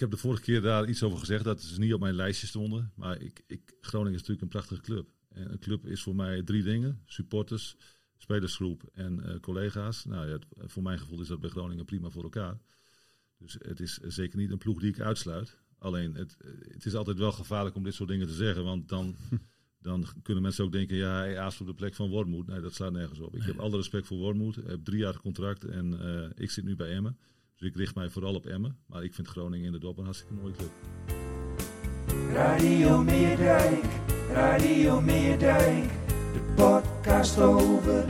ik heb de vorige keer daar iets over gezegd dat ze niet op mijn lijstje stonden. Maar ik, ik, Groningen is natuurlijk een prachtige club. En een club is voor mij drie dingen: supporters, spelersgroep en uh, collega's. Nou ja, voor mijn gevoel is dat bij Groningen prima voor elkaar. Dus het is zeker niet een ploeg die ik uitsluit. Alleen het, het is altijd wel gevaarlijk om dit soort dingen te zeggen. Want dan, dan kunnen mensen ook denken: ja, hij aast op de plek van Wormoed. Nee, dat slaat nergens op. Ik heb alle respect voor Wormoed. Ik heb drie jaar contract en uh, ik zit nu bij Emmen. Dus ik richt mij vooral op Emmen. Maar ik vind Groningen in de dop een hartstikke mooie club. Radio Meerdijk, Radio Meerdijk. De podcast over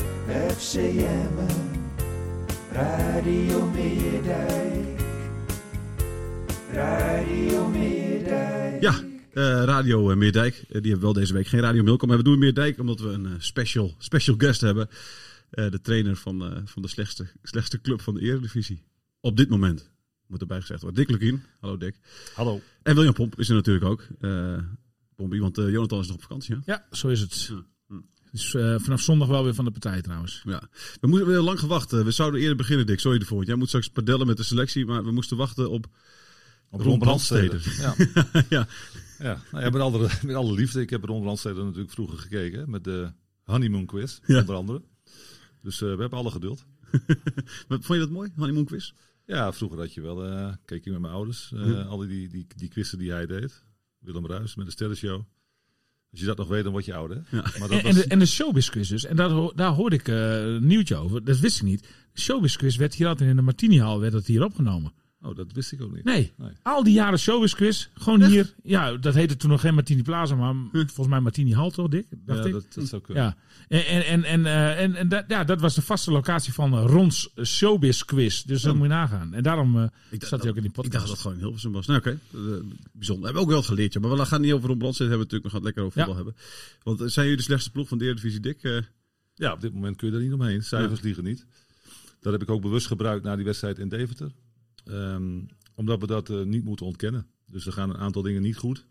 FC Emmen. Radio Meerdijk. Radio Meerdijk. Ja, uh, Radio Meerdijk. Uh, die hebben wel deze week geen Radio Milkom, maar we doen Meerdijk omdat we een uh, special, special guest hebben. de trainer van, van de slechtste, slechtste club van de Eredivisie. Op dit moment, moet erbij gezegd worden. Dick Lukien. Hallo Dick. Hallo. En William Pomp is er natuurlijk ook. Pompie, want Jonathan is nog op vakantie. Hè? Ja, zo is het. Ja. Dus uh, vanaf zondag wel weer van de partij trouwens. Ja. We moeten weer lang gewacht. We zouden eerder beginnen, Dick. Sorry ervoor. Jij moet straks padellen met de selectie, maar we moesten wachten op, op Ron Brandstede. Ja. ja. ja. Nou, ja met, alle, met alle liefde. Ik heb Ron Brandstede natuurlijk vroeger gekeken. Met de honeymoon quiz, ja. onder andere. Dus uh, we hebben alle geduld. Vond je dat mooi, honeymoon quiz? Ja, vroeger had je wel, uh, keek ik met mijn ouders. Uh, ja. Alle die, die, die quizzen die hij deed. Willem Ruis met de sterrenshow. Als je dat nog weet, dan word je ouder. Ja. Maar dat en, was... en, de, en de showbiz quiz dus. En daar, daar hoorde ik uh, een nieuwtje over. Dat wist ik niet. De showbiz quiz werd hier altijd in de Martini Hall werd het hier opgenomen. Oh, dat wist ik ook niet. Nee. nee. Al die jaren showbiz quiz. Gewoon Echt? hier. Ja, dat heette toen nog geen Martini Plaza, maar hm. volgens mij Martini Hall toch, Dick? Dacht ja, ik. Dat, dat zou kunnen. Ja. En, en, en, en, uh, en, en dat, ja, dat was de vaste locatie van Rons showbiz quiz. Dus dat moet je nagaan. En daarom uh, ik zat hij ook in die podcast. Ik dacht dat het gewoon in Hilversum was. Nou, oké. Okay. Uh, bijzonder. Hebben we ook wel geleerd. Ja. Maar we gaan niet over Ron Brandstede hebben. We natuurlijk nog lekker over voetbal ja. hebben. Want zijn jullie de slechtste ploeg van de Eredivisie, Dick? Uh... Ja, op dit moment kun je er niet omheen. Cijfers ja. liegen niet. Dat heb ik ook bewust gebruikt na die wedstrijd in Deventer. Um, omdat we dat uh, niet moeten ontkennen. Dus er gaan een aantal dingen niet goed.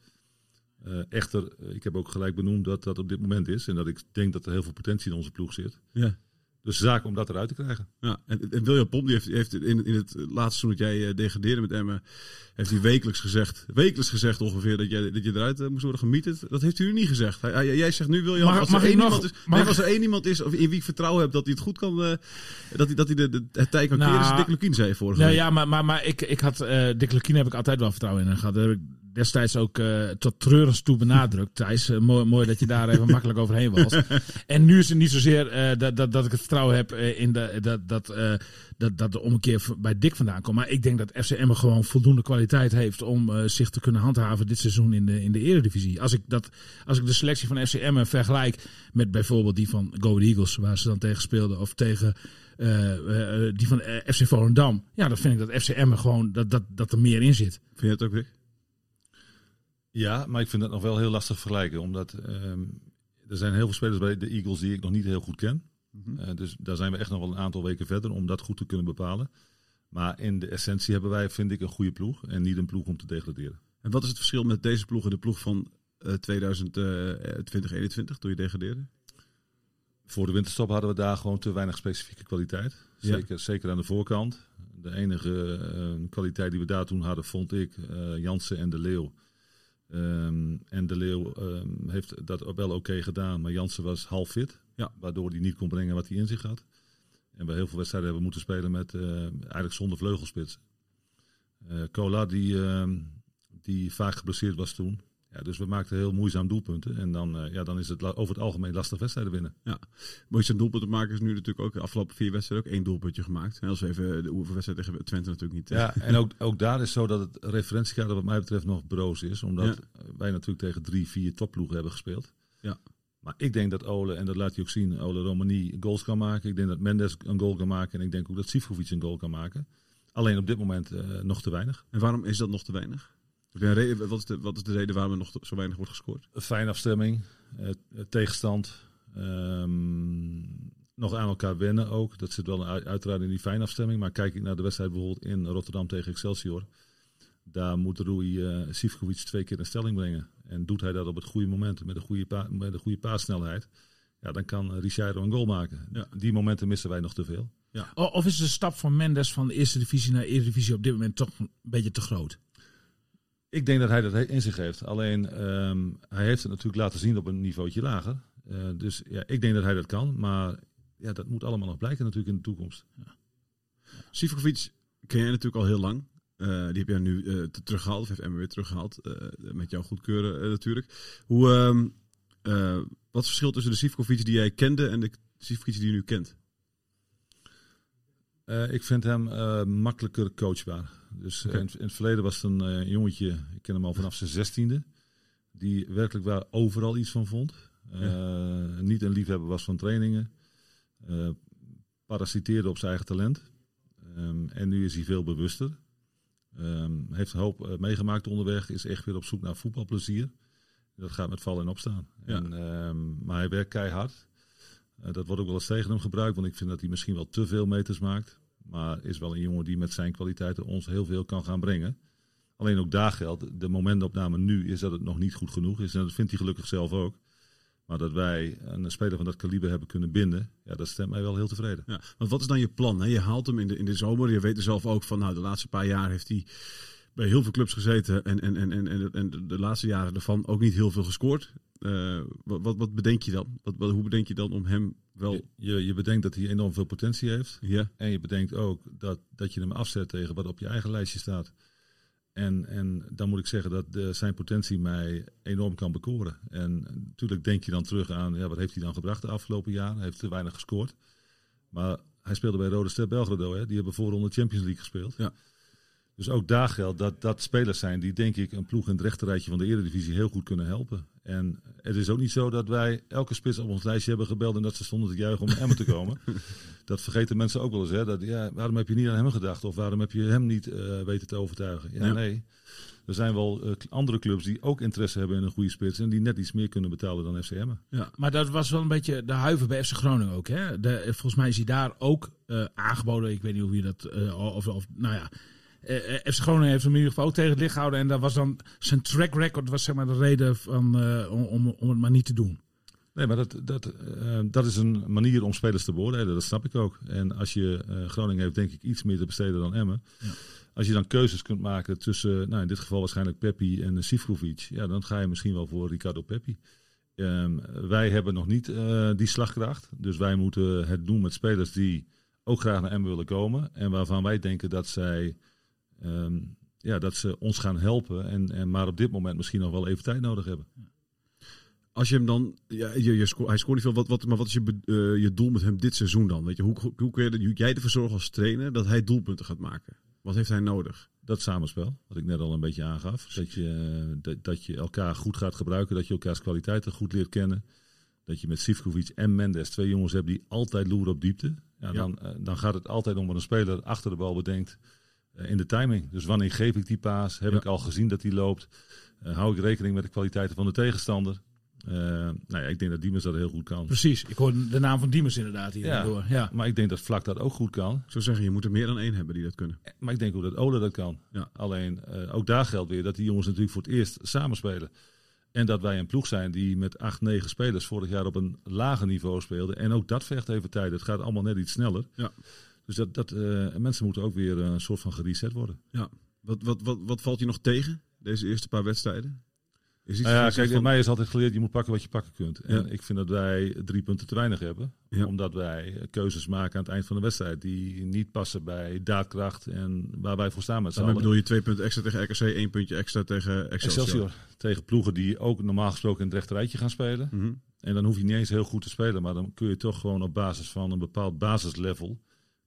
Uh, echter, ik heb ook gelijk benoemd dat dat op dit moment is. En dat ik denk dat er heel veel potentie in onze ploeg zit. Ja. Dus de zaak om dat eruit te krijgen. Ja, en, en William Pomp die heeft, heeft in, in het laatste seizoen dat jij uh, degradeerde met Emmen, heeft hij wekelijks gezegd, wekelijks gezegd ongeveer dat, jij, dat je eruit uh, moest worden gemieterd. Dat heeft u nu niet gezegd. Hij, hij, jij zegt nu William, mag, als, mag er één nog, iemand is, nee, als er één iemand is of in wie ik vertrouwen heb dat hij het goed kan, uh, dat hij, dat hij de, de, het tij kan nou, keren, is Dick Lukien, zei vorige nou, week. Ja, maar, maar, maar ik, ik had, Dick Lukien heb ik altijd wel vertrouwen in gehad. Daar heb ik destijds ook uh, tot treurens toe benadrukt. Thijs, uh, mooi, mooi dat je daar even makkelijk overheen was. En nu is het niet zozeer uh, dat, dat, dat ik het vertrouwen heb in de, dat, dat, dat, dat de ommekeer bij Dick vandaan komt. Maar ik denk dat FCM gewoon voldoende kwaliteit heeft om zich te kunnen handhaven dit seizoen in de, in de eredivisie. Als ik, dat, als ik de selectie van FCM vergelijk met bijvoorbeeld die van Go Eagles, waar ze dan tegen speelden, of tegen die van FC Volendam. Ja, dan vind ik dat FCM gewoon dat, dat, dat er meer in zit. Vind je het ook, Dick? Ja, maar ik vind dat nog wel heel lastig vergelijken. Omdat um, er zijn heel veel spelers bij de Eagles die ik nog niet heel goed ken. Mm -hmm. uh, dus daar zijn we echt nog wel een aantal weken verder om dat goed te kunnen bepalen. Maar in de essentie hebben wij, vind ik, een goede ploeg. En niet een ploeg om te degraderen. En wat is het verschil met deze ploeg en de ploeg van uh, 2021 toen je degradeerde? Voor de winterstop hadden we daar gewoon te weinig specifieke kwaliteit. Zeker, ja. zeker aan de voorkant. De enige uh, kwaliteit die we daar toen hadden, vond ik, Jansen en de Leeuw. Um, en De Leeuw um, heeft dat wel oké okay gedaan, maar Jansen was half fit. Ja. Waardoor hij niet kon brengen wat hij in zich had. En bij heel veel wedstrijden hebben we moeten spelen met uh, eigenlijk zonder vleugelspits. Uh, Cola die, uh, die vaak geblesseerd was toen. Ja, dus we maakten heel moeizaam doelpunten. En dan, eh, ja, dan is het over het algemeen lastig wedstrijden winnen. Ja, mooiste doelpunt te maken is nu natuurlijk ook de afgelopen vier wedstrijden ook één doelpuntje gemaakt. En als we even de oefenwedstrijd tegen Twente natuurlijk niet. eh, Ja, en ook, ook daar is zo dat het referentiekader wat mij betreft nog broos is. Omdat Ja. wij natuurlijk tegen drie, vier topploegen hebben gespeeld. Ja. Maar ik denk dat Ole, en dat laat hij ook zien, Ole Romani goals kan maken. Ik denk dat Mendes een goal kan maken. En ik denk ook dat Sivkovic een goal kan maken. Alleen op dit moment eh, nog te weinig. En waarom is dat nog te weinig? Reden- wat, is de, wat is de reden waarom er nog zo weinig wordt gescoord? Fijne afstemming, eh, tegenstand. ehm, nog aan elkaar wennen ook. Dat zit wel uit- uiteraard in die fijne afstemming. Maar kijk ik naar de wedstrijd bijvoorbeeld in Rotterdam tegen Excelsior. Daar moet Rui eh Sivkovic twee keer in stelling brengen. En doet hij dat op het goede moment met een goede, pa met een goede paassnelheid. Ja, dan kan Richardo een goal maken. Ja. Die momenten missen wij nog te veel. O- Of is de stap van Mendes van de eerste divisie naar eredivisie op dit moment toch een beetje te groot? Ik denk dat hij dat in zich heeft. Alleen ehm, hij heeft het natuurlijk laten zien op een niveautje lager. Eh, dus ja, ik denk dat hij dat kan. Maar ja, dat moet allemaal nog blijken natuurlijk in de toekomst. Sivkovic ken jij natuurlijk al heel lang. Eh, die heb jij nu eh, te- teruggehaald, of heeft Emma weer teruggehaald. eh, met jouw goedkeuren natuurlijk. Hoe, ehm, eh, wat het verschil tussen de Sivkovic die jij kende en de Sivkovic die je nu kent? Eh, ik vind hem eh, makkelijker coachbaar. Dus eh, in, in het verleden was het een jongetje, ik ken hem al vanaf zijn zestiende, die werkelijk waar overal iets van vond. Niet een liefhebber was van trainingen. parasiteerde op zijn eigen talent. Ehm, en nu is hij veel bewuster. Ehm, heeft een hoop meegemaakt onderweg. Is echt weer op zoek naar voetbalplezier. Dat gaat met vallen en opstaan. Ja. En, ehm, maar hij werkt keihard. Dat wordt ook wel eens tegen hem gebruikt. Want ik vind dat hij misschien wel te veel meters maakt. Maar is wel een jongen die met zijn kwaliteiten ons heel veel kan gaan brengen. Alleen ook daar geldt, de momentopname nu is dat het nog niet goed genoeg is. En dat vindt hij gelukkig zelf ook. Maar dat wij een speler van dat kaliber hebben kunnen binden, ja, dat stemt mij wel heel tevreden. Ja, want wat is dan je plan? Hè? Je haalt hem in de, in de zomer. Je weet er zelf ook van, nou, de laatste paar jaar heeft hij bij heel veel clubs gezeten. En, en, en, en, en, de laatste jaren ervan ook niet heel veel gescoord. Eh, wat, wat, wat bedenk je dan? Wat, hoe bedenk je dan om hem wel... Je, je, bedenkt dat hij enorm veel potentie heeft. Ja, En je bedenkt ook dat, dat je hem afzet tegen wat op je eigen lijstje staat. En, en dan moet ik zeggen dat de, zijn potentie mij enorm kan bekoren. En natuurlijk denk je dan terug aan, ja, wat heeft hij dan gebracht de afgelopen jaren? Hij heeft te weinig gescoord. Maar hij speelde bij Rode Ster Belgrado, hè? die hebben voorronde Champions League gespeeld. Ja. Dus ook daar geldt dat dat spelers zijn die denk ik een ploeg in het rechterrijtje van de Eredivisie heel goed kunnen helpen. En het is ook niet zo dat wij elke spits op ons lijstje hebben gebeld en dat ze stonden te juichen om naar Emmen te komen. dat vergeten mensen ook wel eens. Hè? Dat, ja, waarom heb je niet aan hem gedacht? Of waarom heb je hem niet eh, weten te overtuigen? Ja, Ja. nee. Er zijn wel eh, andere clubs die ook interesse hebben in een goede spits en die net iets meer kunnen betalen dan FC Emmen. ja. Maar dat was wel een beetje de huiver bij FC Groningen ook. Hè? De, volgens mij is hij daar ook eh, aangeboden. Ik weet niet hoe je dat. eh, of, of, nou ja. Eh, eh, FC Groningen heeft hem in ieder geval ook tegen het licht gehouden. En dat was dan zijn track record. was zeg maar de reden van, eh, om, om, het maar niet te doen. Nee, maar dat, dat, dat is een manier om spelers te beoordelen. Dat snap ik ook. En als je eh, Groningen heeft, denk ik, iets meer te besteden dan Emmen. Ja. Als je dan keuzes kunt maken tussen, nou in dit geval waarschijnlijk Peppi en Sivkovic. Ja, dan ga je misschien wel voor Ricardo Peppi. Ehm, wij hebben nog niet die slagkracht. Dus wij moeten het doen met spelers die ook graag naar Emmen willen komen. En waarvan wij denken dat zij... ehm, ja, dat ze ons gaan helpen. En, en maar op dit moment misschien nog wel even tijd nodig hebben. Als je hem dan, ja, je, je sco- hij scoort niet veel, wat, wat, maar wat is je, eh, je doel met hem dit seizoen dan? Weet je, hoe, hoe, hoe kun je, jij ervoor zorgen als trainer dat hij doelpunten gaat maken? Wat heeft hij nodig? Dat samenspel, wat ik net al een beetje aangaf. Dat je, eh, dat, dat je elkaar goed gaat gebruiken, dat je elkaars kwaliteiten goed leert kennen. Dat je met Sivkovic en Mendes twee jongens hebt die altijd loeren op diepte. Ja, dan, eh, dan gaat het altijd om wat een speler achter de bal bedenkt in de timing. Dus wanneer geef ik die paas? Heb Ja. ik al gezien dat die loopt? Eh, hou ik rekening met de kwaliteiten van de tegenstander? Eh, nou ja, ik denk dat Diemers dat heel goed kan. Precies. Ik hoor de naam van Diemers inderdaad hier Ja. door. Ja. Maar ik denk dat Vlak dat ook goed kan. Ik zou zeggen, je moet er meer dan één hebben die dat kunnen. Maar ik denk ook dat Ole dat kan. Ja. Alleen eh, ook daar geldt weer dat die jongens natuurlijk voor het eerst samenspelen. En dat wij een ploeg zijn die met acht, negen spelers vorig jaar op een lager niveau speelde. En ook dat vergt even tijd. Het gaat allemaal net iets sneller. Ja. Dus dat, dat, eh, mensen moeten ook weer een soort van gereset worden. Ja. Wat, wat, wat, wat valt je nog tegen, deze eerste paar wedstrijden? Is iets Nou ja, kijk, van- mij is altijd geleerd, je moet pakken wat je pakken kunt. En Ja. ik vind dat wij drie punten te weinig hebben. Ja. Omdat wij eh, keuzes maken aan het eind van de wedstrijd die niet passen bij daadkracht en waar wij voor staan met z'n allen. bedoel je twee punten extra tegen RKC, één puntje extra tegen Excelsior. Excelsior. Tegen ploegen die ook normaal gesproken in het rechterrijtje gaan spelen. Mhm. En dan hoef je niet eens heel goed te spelen, maar dan kun je toch gewoon op basis van een bepaald basislevel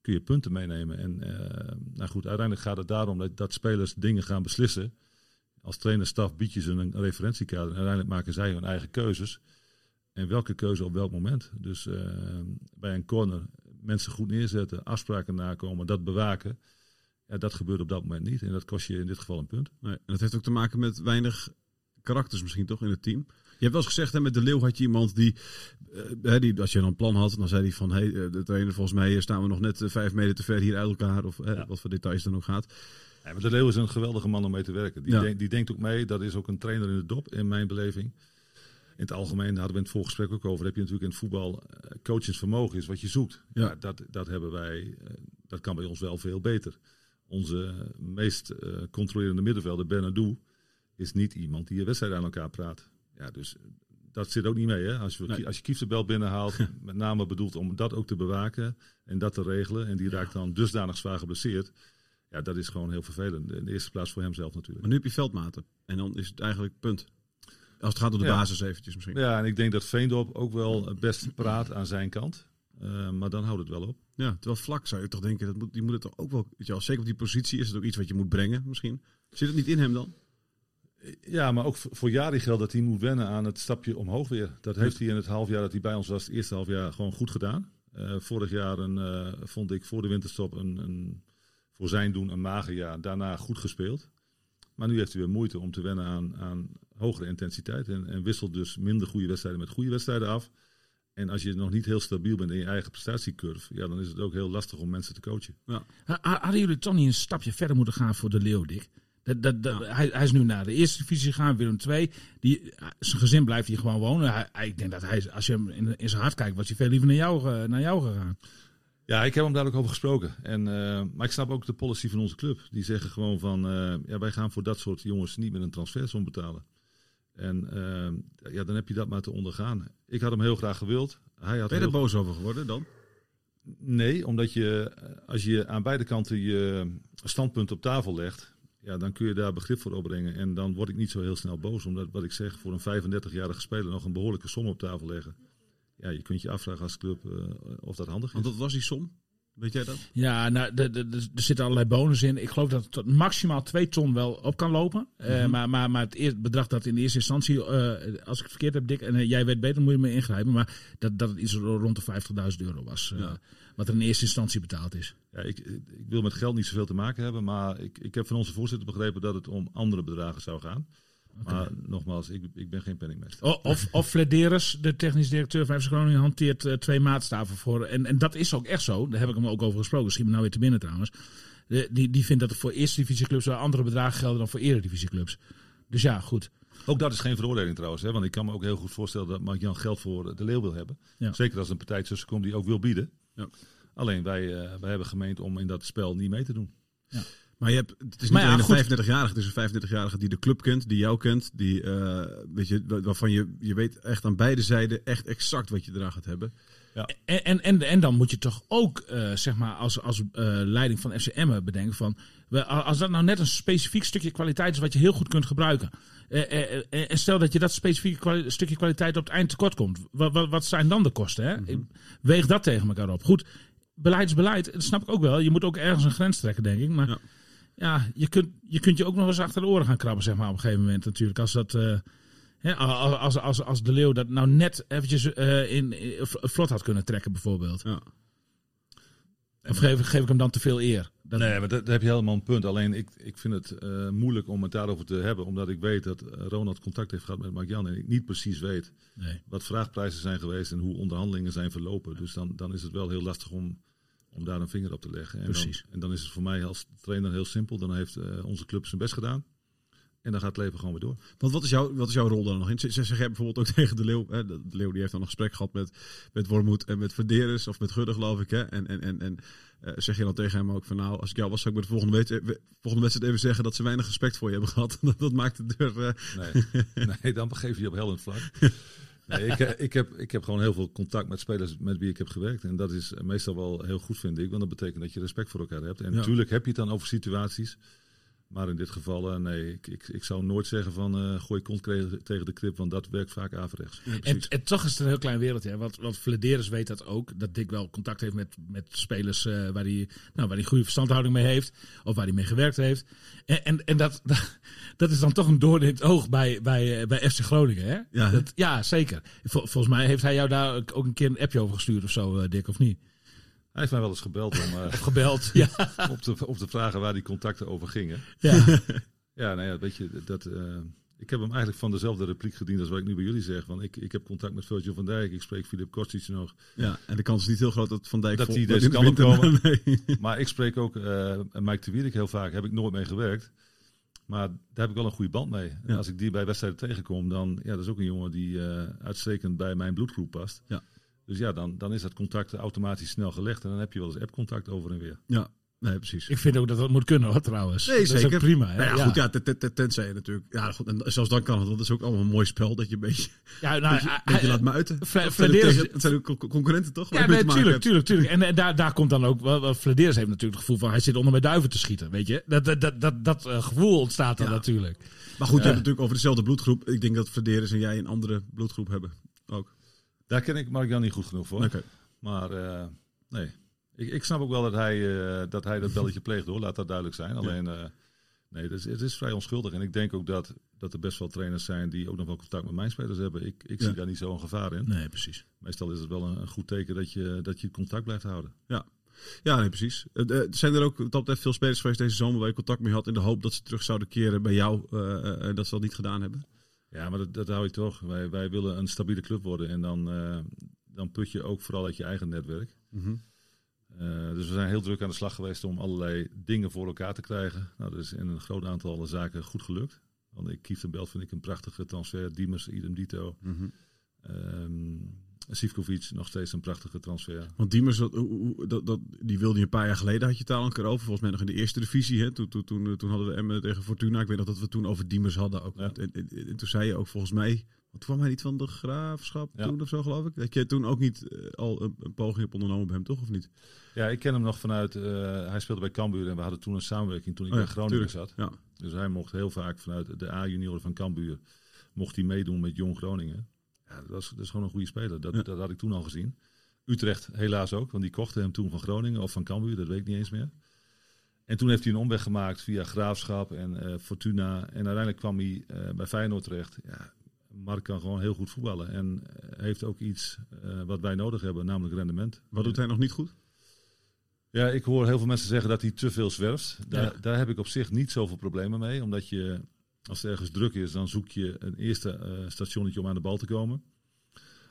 kun je punten meenemen. En eh, nou goed, uiteindelijk gaat het daarom dat, dat spelers dingen gaan beslissen. Als trainerstaf bied je ze een referentiekader. En uiteindelijk maken zij hun eigen keuzes. En welke keuze op welk moment. Dus eh, bij een corner mensen goed neerzetten, afspraken nakomen, dat bewaken. Ja, dat gebeurt op dat moment niet. En dat kost je in dit geval een punt. En dat heeft ook te maken met weinig karakters misschien toch in het team. Je hebt wel eens gezegd, hè, met de Leeuw had je iemand die, eh, hè, die, als je dan een plan had, dan zei hij van, hey, eh, de trainer, volgens mij staan we nog net eh, vijf meter te ver hier uit elkaar, of Ja. wat voor details dan ook gaat. Ja, maar de Leeuw is een geweldige man om mee te werken. Die, Ja. die denkt ook mee. Dat is ook een trainer in de dop, in mijn beleving. In het algemeen, daar hadden we in het voorgesprek ook over. Heb je natuurlijk in het voetbal eh, coachingsvermogen is wat je zoekt. Ja. Ja. dat, dat hebben wij. eh, dat kan bij ons wel veel beter. Onze eh, meest eh, controlerende middenvelder, Bernardo, is niet iemand die je wedstrijd aan elkaar praat. Ja, dus eh, dat zit ook niet mee. Hè? Als, je, Nee. als je Kieftenbel binnenhaalt, met name bedoeld om dat ook te bewaken en dat te regelen. En die raakt dan dusdanig zwaar geblesseerd. Ja, dat is gewoon heel vervelend. In de eerste plaats voor hemzelf natuurlijk. Maar nu heb je veldmaten. En dan is het eigenlijk punt. Als het gaat om de Ja. basis eventjes misschien. Ja, en ik denk dat Veendorp ook wel het best praat aan zijn kant. Eh, maar dan houdt het wel op. Ja, terwijl vlak zou je toch denken, dat moet, die moet het toch ook wel, weet je wel, zeker op die positie is het ook iets wat je moet brengen misschien. Zit het niet in hem dan? Ja, maar ook voor Jari geldt dat hij moet wennen aan het stapje omhoog weer. Dat heeft hij in het half jaar dat hij bij ons was, het eerste half jaar, gewoon goed gedaan. Eh, vorig jaar een, eh, vond ik voor de winterstop een, een, voor zijn doen een mager jaar. Daarna goed gespeeld. Maar nu heeft hij weer moeite om te wennen aan, aan hogere intensiteit. En, en wisselt dus minder goede wedstrijden met goede wedstrijden af. En als je nog niet heel stabiel bent in je eigen prestatiecurve, ja, dan is het ook heel lastig om mensen te coachen. Ha- Hadden jullie toch niet een stapje verder moeten gaan voor de Leeuw, Dick? Dat, dat, dat, hij, hij is nu naar de eerste divisie gegaan, Willem II. Die, zijn gezin blijft hier gewoon wonen. Hij, ik denk dat hij, als je hem in, in zijn hart kijkt, was hij veel liever naar jou, eh, naar jou gegaan. Ja, ik heb hem daar ook over gesproken. En, eh, maar ik snap ook de policy van onze club. Die zeggen gewoon van, eh, ja, wij gaan voor dat soort jongens niet met een transfersom betalen. En ja, dan heb je dat maar te ondergaan. Ik had hem heel graag gewild. Hij had Ben je er boos over geworden dan? Nee, omdat je als je aan beide kanten je standpunt op tafel legt, ja, dan kun je daar begrip voor opbrengen. En dan word ik niet zo heel snel boos, omdat wat ik zeg, voor een 35-jarige speler nog een behoorlijke som op tafel leggen. Ja, je kunt je afvragen als club eh, of dat handig is. Want dat was die som. Weet jij dat? Ja, nou, de- de- de- er zitten allerlei bonus in. Ik geloof dat het tot maximaal 2 ton wel op kan lopen. Eh, maar, maar, maar het eerste bedrag dat in de eerste instantie, eh, als ik het verkeerd heb, Dick, en jij weet beter, moet je me ingrijpen. Maar dat, dat het iets rond de 50.000 euro was. eh, Ja. Wat er in eerste instantie betaald is. Ja, ik, ik wil met geld niet zoveel te maken hebben, maar ik, ik heb van onze voorzitter begrepen dat het om andere bedragen zou gaan. Maar nogmaals, ik, ik ben geen penningmeester. Of, of Flederis, de technisch directeur van FC Groningen, hanteert eh, twee maatstaven voor. En, en dat is ook echt zo. Daar heb ik hem ook over gesproken. Schiet me nou weer te binnen trouwens. De- die, die vindt dat er voor eerste divisieclubs wel andere bedragen gelden dan voor eredivisieclubs. Dus ja, goed. Ook dat is geen veroordeling trouwens, hè, want ik kan me ook heel goed voorstellen dat Mark-Jan geld voor de leeuw wil hebben. Ja. Zeker als een partij tussen komt die ook wil bieden. Ja. Alleen wij, eh, wij hebben gemeend om in dat spel niet mee te doen. Maar je hebt, het is niet ja, alleen een 35-jarige, het is een 35-jarige die de club kent, die jou kent, die, eh, weet je, wa- waarvan je, je weet echt aan beide zijden echt exact wat je eraan gaat hebben. En, en, en, en dan moet je toch ook, eh, zeg maar, als, als leiding van FCM bedenken van... Als dat nou net een specifiek stukje kwaliteit is wat je heel goed kunt gebruiken. eh, eh, eh, en stel dat je dat specifieke stukje kwaliteit op het eind tekort komt. Wat, wat, wat zijn dan de kosten? Hè? Ik Weeg dat tegen elkaar op. Goed, beleid is beleid. Dat snap ik ook wel. Je moet ook ergens een grens trekken, denk ik. Maar Ja. ja, je, kunt, je kunt je ook nog eens achter de oren gaan krabben, zeg maar, op een gegeven moment natuurlijk. Als dat... als, als, als, de leeuw dat nou net eventjes in, in- vlot had kunnen trekken, bijvoorbeeld. Ja. Geef, geef ik hem dan te veel eer? Dat, Nee, maar dat, daar heb je helemaal een punt. Alleen ik, ik vind het eh, moeilijk om het daarover te hebben, omdat ik weet dat eh, Ronald contact heeft gehad met Mark-Jan en ik niet precies weet nee. wat vraagprijzen zijn geweest en hoe onderhandelingen zijn verlopen. Dus dan, dan is het wel heel lastig om, om daar een vinger op te leggen. En Precies. Dan, en dan is het voor mij als trainer heel simpel. Dan heeft eh, onze club zijn best gedaan. En dan gaat het leven gewoon weer door. Want wat is, jouw, wat is jouw rol dan nog in? Z- Zeg jij bijvoorbeeld ook tegen de Leeuw. Hè, de de Leeuw die heeft dan een gesprek gehad met, met Wormoed en met Verderes of met Gudde, geloof ik. Hè? En, en, en, en eh, zeg je dan tegen hem ook van nou, als ik jou was, zou ik bij de volgende, wedstrijd, volgende wedstrijd even zeggen dat ze weinig respect voor je hebben gehad. dat, dat maakt de deur. eh, Nee, nee dan begeef je je op hellend vlak. Nee, ik, eh, ik, heb, ik heb gewoon heel veel contact met spelers met wie ik heb gewerkt. En dat is meestal wel heel goed, vind ik. Want dat betekent dat je respect voor elkaar hebt. En Ja. natuurlijk heb je het dan over situaties. Maar in dit geval, eh, nee, ik, ik, ik zou nooit zeggen van eh, gooi kont tegen de krip. Want dat werkt vaak averechts. En, en toch is het een heel klein wereldje. Hè? Want, want Flederis weet dat ook. Dat Dick wel contact heeft met, met spelers eh, waar hij nou, waar hij goede verstandhouding mee heeft. Of waar hij mee gewerkt heeft. En, en, en dat, dat, dat is dan toch een doorn in het oog bij, bij, bij FC Groningen. Hè? Ja, hè? Dat, ja, zeker. Vol- volgens mij heeft hij jou daar ook ook een keer een appje over gestuurd of zo, eh, Dick, of niet? Hij heeft mij wel eens gebeld om, eh, Gebeld. Ja. op, te, op te vragen waar die contacten over gingen. ja. Ja, nou ja, weet je, dat, eh, ik heb hem eigenlijk van dezelfde repliek gediend als wat ik nu bij jullie zeg. Want ik, ik heb contact met Virgil van Dijk, ik spreek Filip Kostic nog. ja, en de kans is niet heel groot dat Van Dijk Dat hij deze de kant op winter- komen. Nee. Maar ik spreek ook eh Mike de Wierik heel vaak, heb ik nooit mee gewerkt. Maar daar heb ik wel een goede band mee. En Ja. als ik die bij wedstrijden tegenkom, dan ja, dat is ook een jongen die uitstekend bij mijn bloedgroep past. Ja. Dus ja, dan, dan is dat contact automatisch snel gelegd. En dan heb je wel eens appcontact over en weer. Ja, nee, precies. Ik vind ook dat dat moet kunnen, hoor, trouwens. Nee, dat zeker. is ook prima. Hè? Nou ja, ja. goed, ja, ten- ten- ten- tenzij je natuurlijk. Ja, goed, en zelfs dan kan het, want dat is ook allemaal een mooi spel dat je een beetje, Ja, nou, beetje, laat muiten. Fre- Dat zijn con- concurrenten toch? Ja, nee, tuurlijk, tuurlijk, tuurlijk. En, en daar, daar komt dan ook, wel, Flederis heeft natuurlijk het gevoel van, hij zit onder mijn duiven te schieten, weet je. Dat, dat, dat, dat, dat eh, gevoel ontstaat dan Ja. natuurlijk. Maar goed, je hebt natuurlijk over dezelfde bloedgroep. Ik denk dat Verderes en jij een andere bloedgroep hebben. Ook. Daar ken ik Mark Jan niet goed genoeg voor. Maar eh, nee, ik, ik snap ook wel dat hij, eh, dat hij dat belletje pleegt hoor, laat dat duidelijk zijn. Alleen, eh, nee, het is, het is vrij onschuldig. En ik denk ook dat, dat er best wel trainers zijn die ook nog wel contact met mijn spelers hebben. Ik, ik Ja. zie daar niet zo'n gevaar in. Nee, precies. Meestal is het wel een, een goed teken dat je, dat je contact blijft houden. Ja. Ja, nee, precies. Zijn er ook dat veel spelers geweest deze zomer waar je contact mee had in de hoop dat ze terug zouden keren bij jou eh, dat ze dat niet gedaan hebben? Ja, maar dat, dat hou ik toch. Wij, wij willen een stabiele club worden. En dan, eh, dan put je ook vooral uit je eigen netwerk. Mhm. Eh, dus we zijn heel druk aan de slag geweest om allerlei dingen voor elkaar te krijgen. Nou, dat is in een groot aantal zaken goed gelukt. Want ik Kief de Belt vind ik een prachtige transfer. Diemers, idem dito. Ehm Sivkovic, nog steeds een prachtige transfer. Want Diemers, dat, dat, dat, die wilde je een paar jaar geleden, had je het al een keer over. Volgens mij nog in de eerste divisie. Hè? Toen, toen, toen, toen hadden we Emmen tegen Fortuna. Ik weet nog dat we toen over Diemers hadden. Ook. Ja. En, en- en toen zei je ook volgens mij, want toen kwam hij niet van de graafschap Ja. toen of zo geloof ik. Dat je toen ook niet eh, al een, een poging hebt ondernomen bij hem, toch? Of niet? Ja, ik ken hem nog vanuit... eh, hij speelde bij Cambuur en we hadden toen een samenwerking toen ik Oh ja, Groningen tuurlijk. zat. Dus hij mocht heel vaak vanuit de A-junioren van Cambuur... mocht hij meedoen met Jong Groningen. Ja, dat, was, dat is gewoon een goede speler. Dat, Ja. dat had ik toen al gezien. Utrecht helaas ook, want die kochten hem toen van Groningen of van Cambuur, dat weet ik niet eens meer. En toen heeft hij een omweg gemaakt via Graafschap en eh, Fortuna. En uiteindelijk kwam hij eh, bij Feyenoord terecht. Ja, Mark kan gewoon heel goed voetballen. En eh, heeft ook iets wat wij nodig hebben, namelijk rendement. Wat doet hij nog niet goed? Ja, ik hoor heel veel mensen zeggen dat hij te veel zwerft. Daar, Ja. daar heb ik op zich niet zoveel problemen mee. Omdat je, als het ergens druk is, dan zoek je een eerste eh, stationnetje om aan de bal te komen.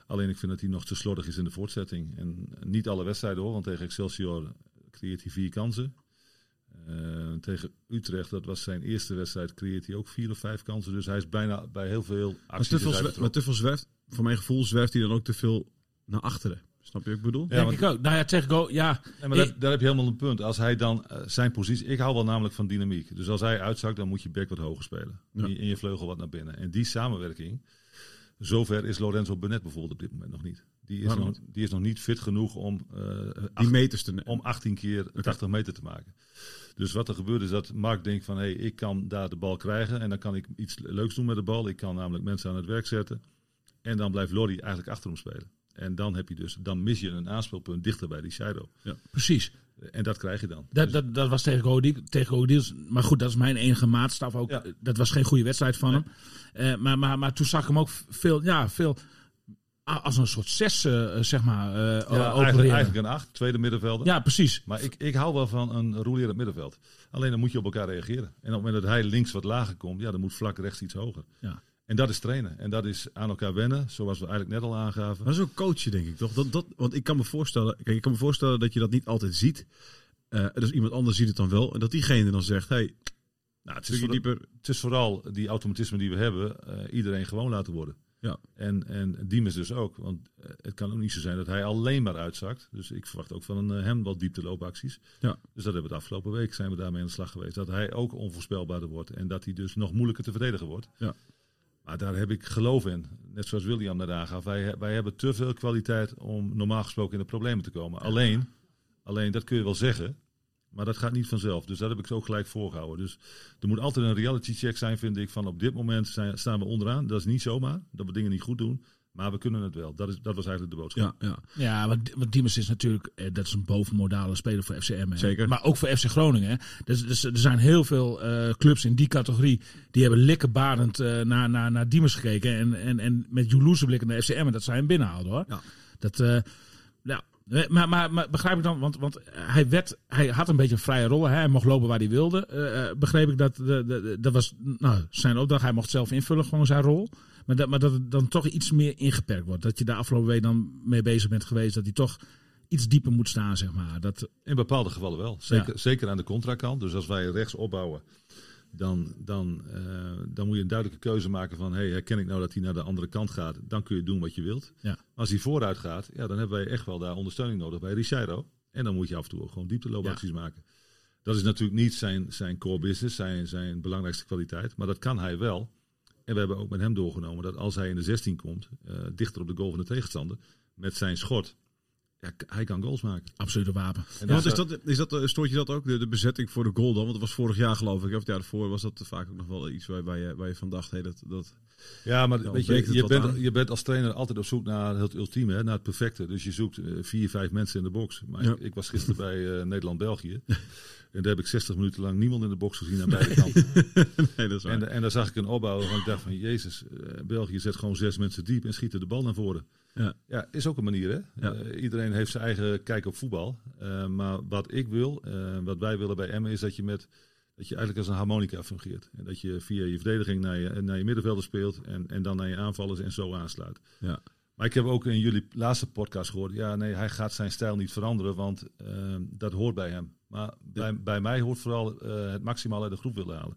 Alleen ik vind dat hij nog te slordig is in de voortzetting. En niet alle wedstrijden hoor, want tegen Excelsior creëert hij vier kansen. Eh, tegen Utrecht, dat was zijn eerste wedstrijd, creëert hij ook vier of vijf kansen. Dus hij is bijna bij heel veel Maar acties. maar te veel zwerft, voor mijn gevoel zwerft hij dan ook te veel naar achteren. Snap je wat ik bedoel? Ja, Denk ik ook. Nou ja, tegen Go, ja. Nee, maar daar, daar heb je helemaal een punt. Als hij dan eh, zijn positie. Ik hou wel namelijk van dynamiek. Dus als hij uitzakt, dan moet je back wat hoger spelen. Ja. En je- En je vleugel wat naar binnen. En die samenwerking. Zover is Lorenzo Benet bijvoorbeeld op dit moment nog niet. Die is, Waarom nog, die is nog niet fit genoeg om, eh, Die acht- meters te nemen. om 18 keer 80 meter te maken. Dus wat er gebeurt is dat Mark denkt van... hé, hey, ik kan daar de bal krijgen en dan kan ik iets leuks doen met de bal. Ik kan namelijk mensen aan het werk zetten. En dan blijft Lorry eigenlijk achter hem spelen. En dan, heb je dus, dan mis je een aanspeelpunt dichter bij die shadow. Precies. En dat krijg je dan. Dat, dat, dat was tegen Eagles- tegen. Maar goed, dat is mijn enige maatstaf ook. Ja. Dat was geen goede wedstrijd van hem. Eh, maar, maar, maar toen zag ik hem ook veel, ja, veel als een soort zes, eh, zeg maar, eh Ja, eigenlijk, eigenlijk een acht, tweede middenvelder. Ja, precies. Maar ik, ik hou wel van een rolerend middenveld. Alleen dan moet je op elkaar reageren. En op het moment dat hij links wat lager komt, ja, dan moet vlak rechts iets hoger. Ja. En dat is trainen. En dat is aan elkaar wennen, zoals we eigenlijk net al aangaven. Maar dat is ook coachen, denk ik toch? Dat, dat, want ik kan me voorstellen, kijk, ik kan me voorstellen dat je dat niet altijd ziet. Eh, dus iemand anders ziet het dan wel. En dat diegene dan zegt: hey, Nou, het, is Stukje voor- dieper. het is vooral die automatisme die we hebben, eh, iedereen gewoon laten worden. Ja. En, en Diemers dus ook. Want eh, het kan ook niet zo zijn dat hij alleen maar uitzakt. Dus ik verwacht ook van hem wat diepteloopacties. Ja. Dus dat hebben we de afgelopen week zijn we daarmee aan de slag geweest. Dat hij ook onvoorspelbaarder wordt. En dat hij dus nog moeilijker te verdedigen wordt. Ja. Maar daar heb ik geloof in. Net zoals William daar aangaf. Wij, wij hebben te veel kwaliteit om normaal gesproken in de problemen te komen. Alleen, alleen, dat kun je wel zeggen. Maar dat gaat niet vanzelf. Dus dat heb ik zo ook gelijk voorgehouden. Dus er moet altijd een reality check zijn, vind ik. Van op dit moment zijn, staan we onderaan. Dat is niet zomaar. Dat we dingen niet goed doen. Maar we kunnen het wel. Dat, is, dat was eigenlijk de boodschap. Ja, ja. Ja, want, want Diemers is natuurlijk, eh, dat is een bovenmodale speler voor FCM. Hè. Zeker. Maar ook voor FC Groningen. Hè. Dus, dus er zijn heel veel eh, clubs in die categorie die hebben likkenbarend eh, naar, naar, naar Diemers gekeken. En, en, en met jaloerse blikken naar FCM. En dat zij hem binnenhaalden hoor. Ja. Dat, eh, ja. Eh, Maar, maar, maar begrijp ik dan, want, want hij, werd, hij had een beetje een vrije rol. Hè? Hij mocht lopen waar hij wilde. Begreep ik dat, de, de, de- dat was nou, zijn opdracht. Hij mocht zelf invullen, gewoon zijn rol. Maar dat, maar dat het dan toch iets meer ingeperkt wordt. Dat je daar afgelopen week dan mee bezig bent geweest. Dat hij toch iets dieper moet staan, zeg maar. Dat, In bepaalde gevallen wel. Zeker, Ja. zeker aan de contrakant. Dus als wij rechts opbouwen, dan, dan, eh, dan moet je een duidelijke keuze maken van... Hey, herken ik nou dat hij naar de andere kant gaat? Dan kun je doen wat je wilt. Ja. Als hij vooruit gaat, ja, dan hebben wij echt wel daar ondersteuning nodig bij Richeiro. En dan moet je af en toe ook gewoon diepteloopacties maken. Dat is natuurlijk niet zijn, zijn core business, zijn, zijn belangrijkste kwaliteit. Maar dat kan hij wel. En we hebben ook met hem doorgenomen dat als hij in de 16 komt, eh, dichter op de goal van de tegenstander, met zijn schot, ja, hij kan goals maken. absolute wapen. En Ja, want is dat- is dat, eh, stoort je dat ook, de, de bezetting voor de goal dan? Want dat was vorig jaar geloof ik, of het jaar daarvoor was dat vaak ook nog wel iets waar, waar, je, waar je van dacht, hey, dat, dat... Ja, maar weet je, je, bent, aan. je bent als trainer altijd op zoek naar het ultieme, hè, naar het perfecte. Dus je zoekt eh, vier, vijf mensen in de box. Maar Ja. ik, ik was gisteren bij eh, Nederland-België. En daar heb ik 60 minuten lang niemand in de box gezien aan beide kanten. nee, dat is waar. En, en daar zag ik een opbouw waarvan ik dacht van, jezus, eh, België zet gewoon zes mensen diep en schiet er de bal naar voren. Ja. Ja, is ook een manier hè. Ja. Eh, iedereen heeft zijn eigen kijk op voetbal. Eh, maar wat ik wil, eh, wat wij willen bij Emmen, is dat je met dat je eigenlijk als een harmonica fungeert. En dat je via je verdediging naar je, naar je middenvelder speelt en, en dan naar je aanvallers en zo aansluit. Ja. Maar ik heb ook in jullie laatste podcast gehoord, ja nee, hij gaat zijn stijl niet veranderen, want dat hoort bij hem. Maar bij, bij mij hoort vooral het maximaal uit de groep willen halen.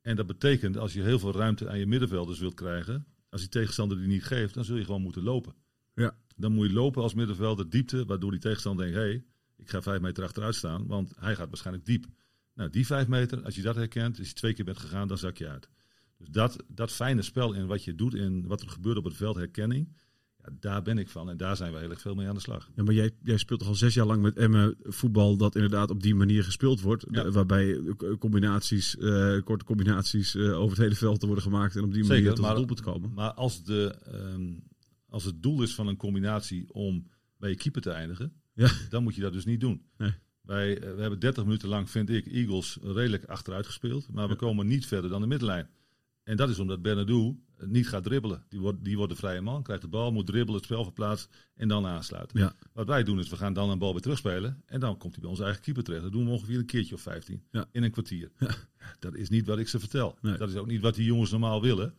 En dat betekent, als je heel veel ruimte aan je middenvelders wilt krijgen, als die tegenstander die niet geeft, dan zul je gewoon moeten lopen. Ja. Dan moet je lopen als middenvelder diepte, waardoor die tegenstander denkt, hé, hey, ik ga vijf meter achteruit staan, want hij gaat waarschijnlijk diep. Nou, die vijf meter, als je dat herkent, als je twee keer bent gegaan, dan zak je uit. Dus dat, dat fijne spel in wat je doet, in wat er gebeurt op het veld, herkenning, ja, daar ben ik van en daar zijn we heel erg veel mee aan de slag. Ja, maar jij, jij speelt toch al zes jaar lang met Emmen voetbal dat inderdaad op die manier gespeeld wordt. Ja. De- waarbij eh, combinaties, eh, korte combinaties eh, over het hele veld te worden gemaakt en op die manier tot maar- het doelpunt komen. Maar als, de, ehm, als het doel is van een combinatie om bij je keeper te eindigen, Ja. dan moet je dat dus niet doen. Nee. Wij, eh, we hebben 30 minuten lang, vind ik, Eagles redelijk achteruit gespeeld. Maar we komen niet verder dan de middenlijn. En dat is omdat Bernardo eh, niet gaat dribbelen. Die wordt, die wordt de vrije man, krijgt de bal, moet dribbelen, het spel verplaatsen en dan aansluiten. Ja. Wat wij doen is, we gaan dan een bal weer terugspelen. En dan komt hij bij onze eigen keeper terecht. Dat doen we ongeveer een keertje of 15. Ja. In een kwartier. Dat is niet wat ik ze vertel. Nee. Dat is ook niet wat die jongens normaal willen.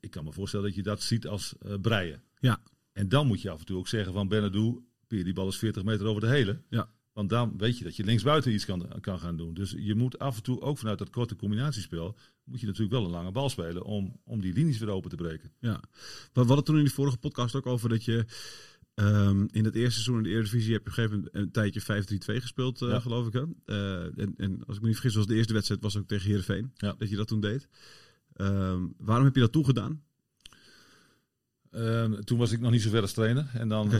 Ik kan me voorstellen dat je dat ziet als eh, breien. Ja. En dan moet je af en toe ook zeggen van Bernardo, Pier, die bal is 40 meter over de hele. Ja. Want dan weet je dat je linksbuiten iets kan, kan gaan doen. Dus je moet af en toe ook vanuit dat korte combinatiespel... moet je natuurlijk wel een lange bal spelen om, om die linies weer open te breken. Ja. We hadden toen in die vorige podcast ook over dat je ehm, in het eerste seizoen in de Eredivisie heb je op een gegeven moment een tijdje 5-3-2 gespeeld, eh, Ja. geloof ik. Hè? Eh, en, en als ik me niet vergis was de eerste wedstrijd was ook tegen Heerenveen. Ja. Dat je dat toen deed. Ehm, waarom heb je dat toen Ehm, toen was ik nog niet zo ver als trainer. En dan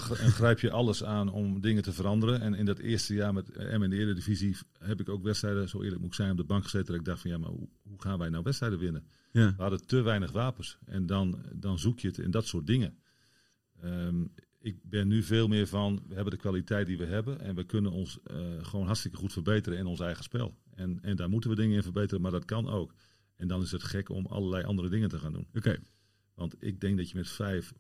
grijp je alles aan om dingen te veranderen. En in dat eerste jaar met M in de Eredivisie heb ik ook wedstrijden, zo eerlijk moet ik zijn, op de bank gezeten. Dat ik dacht van ja, maar hoe, hoe gaan wij nou wedstrijden winnen? Ja. We hadden te weinig wapens. En dan, dan zoek je het in dat soort dingen. Ehm, ik ben nu veel meer van, we hebben de kwaliteit die we hebben. En we kunnen ons eh, gewoon hartstikke goed verbeteren in ons eigen spel. En, en daar moeten we dingen in verbeteren, maar dat kan ook. En dan is het gek om allerlei andere dingen te gaan doen. Oké. Want ik denk dat je met vijf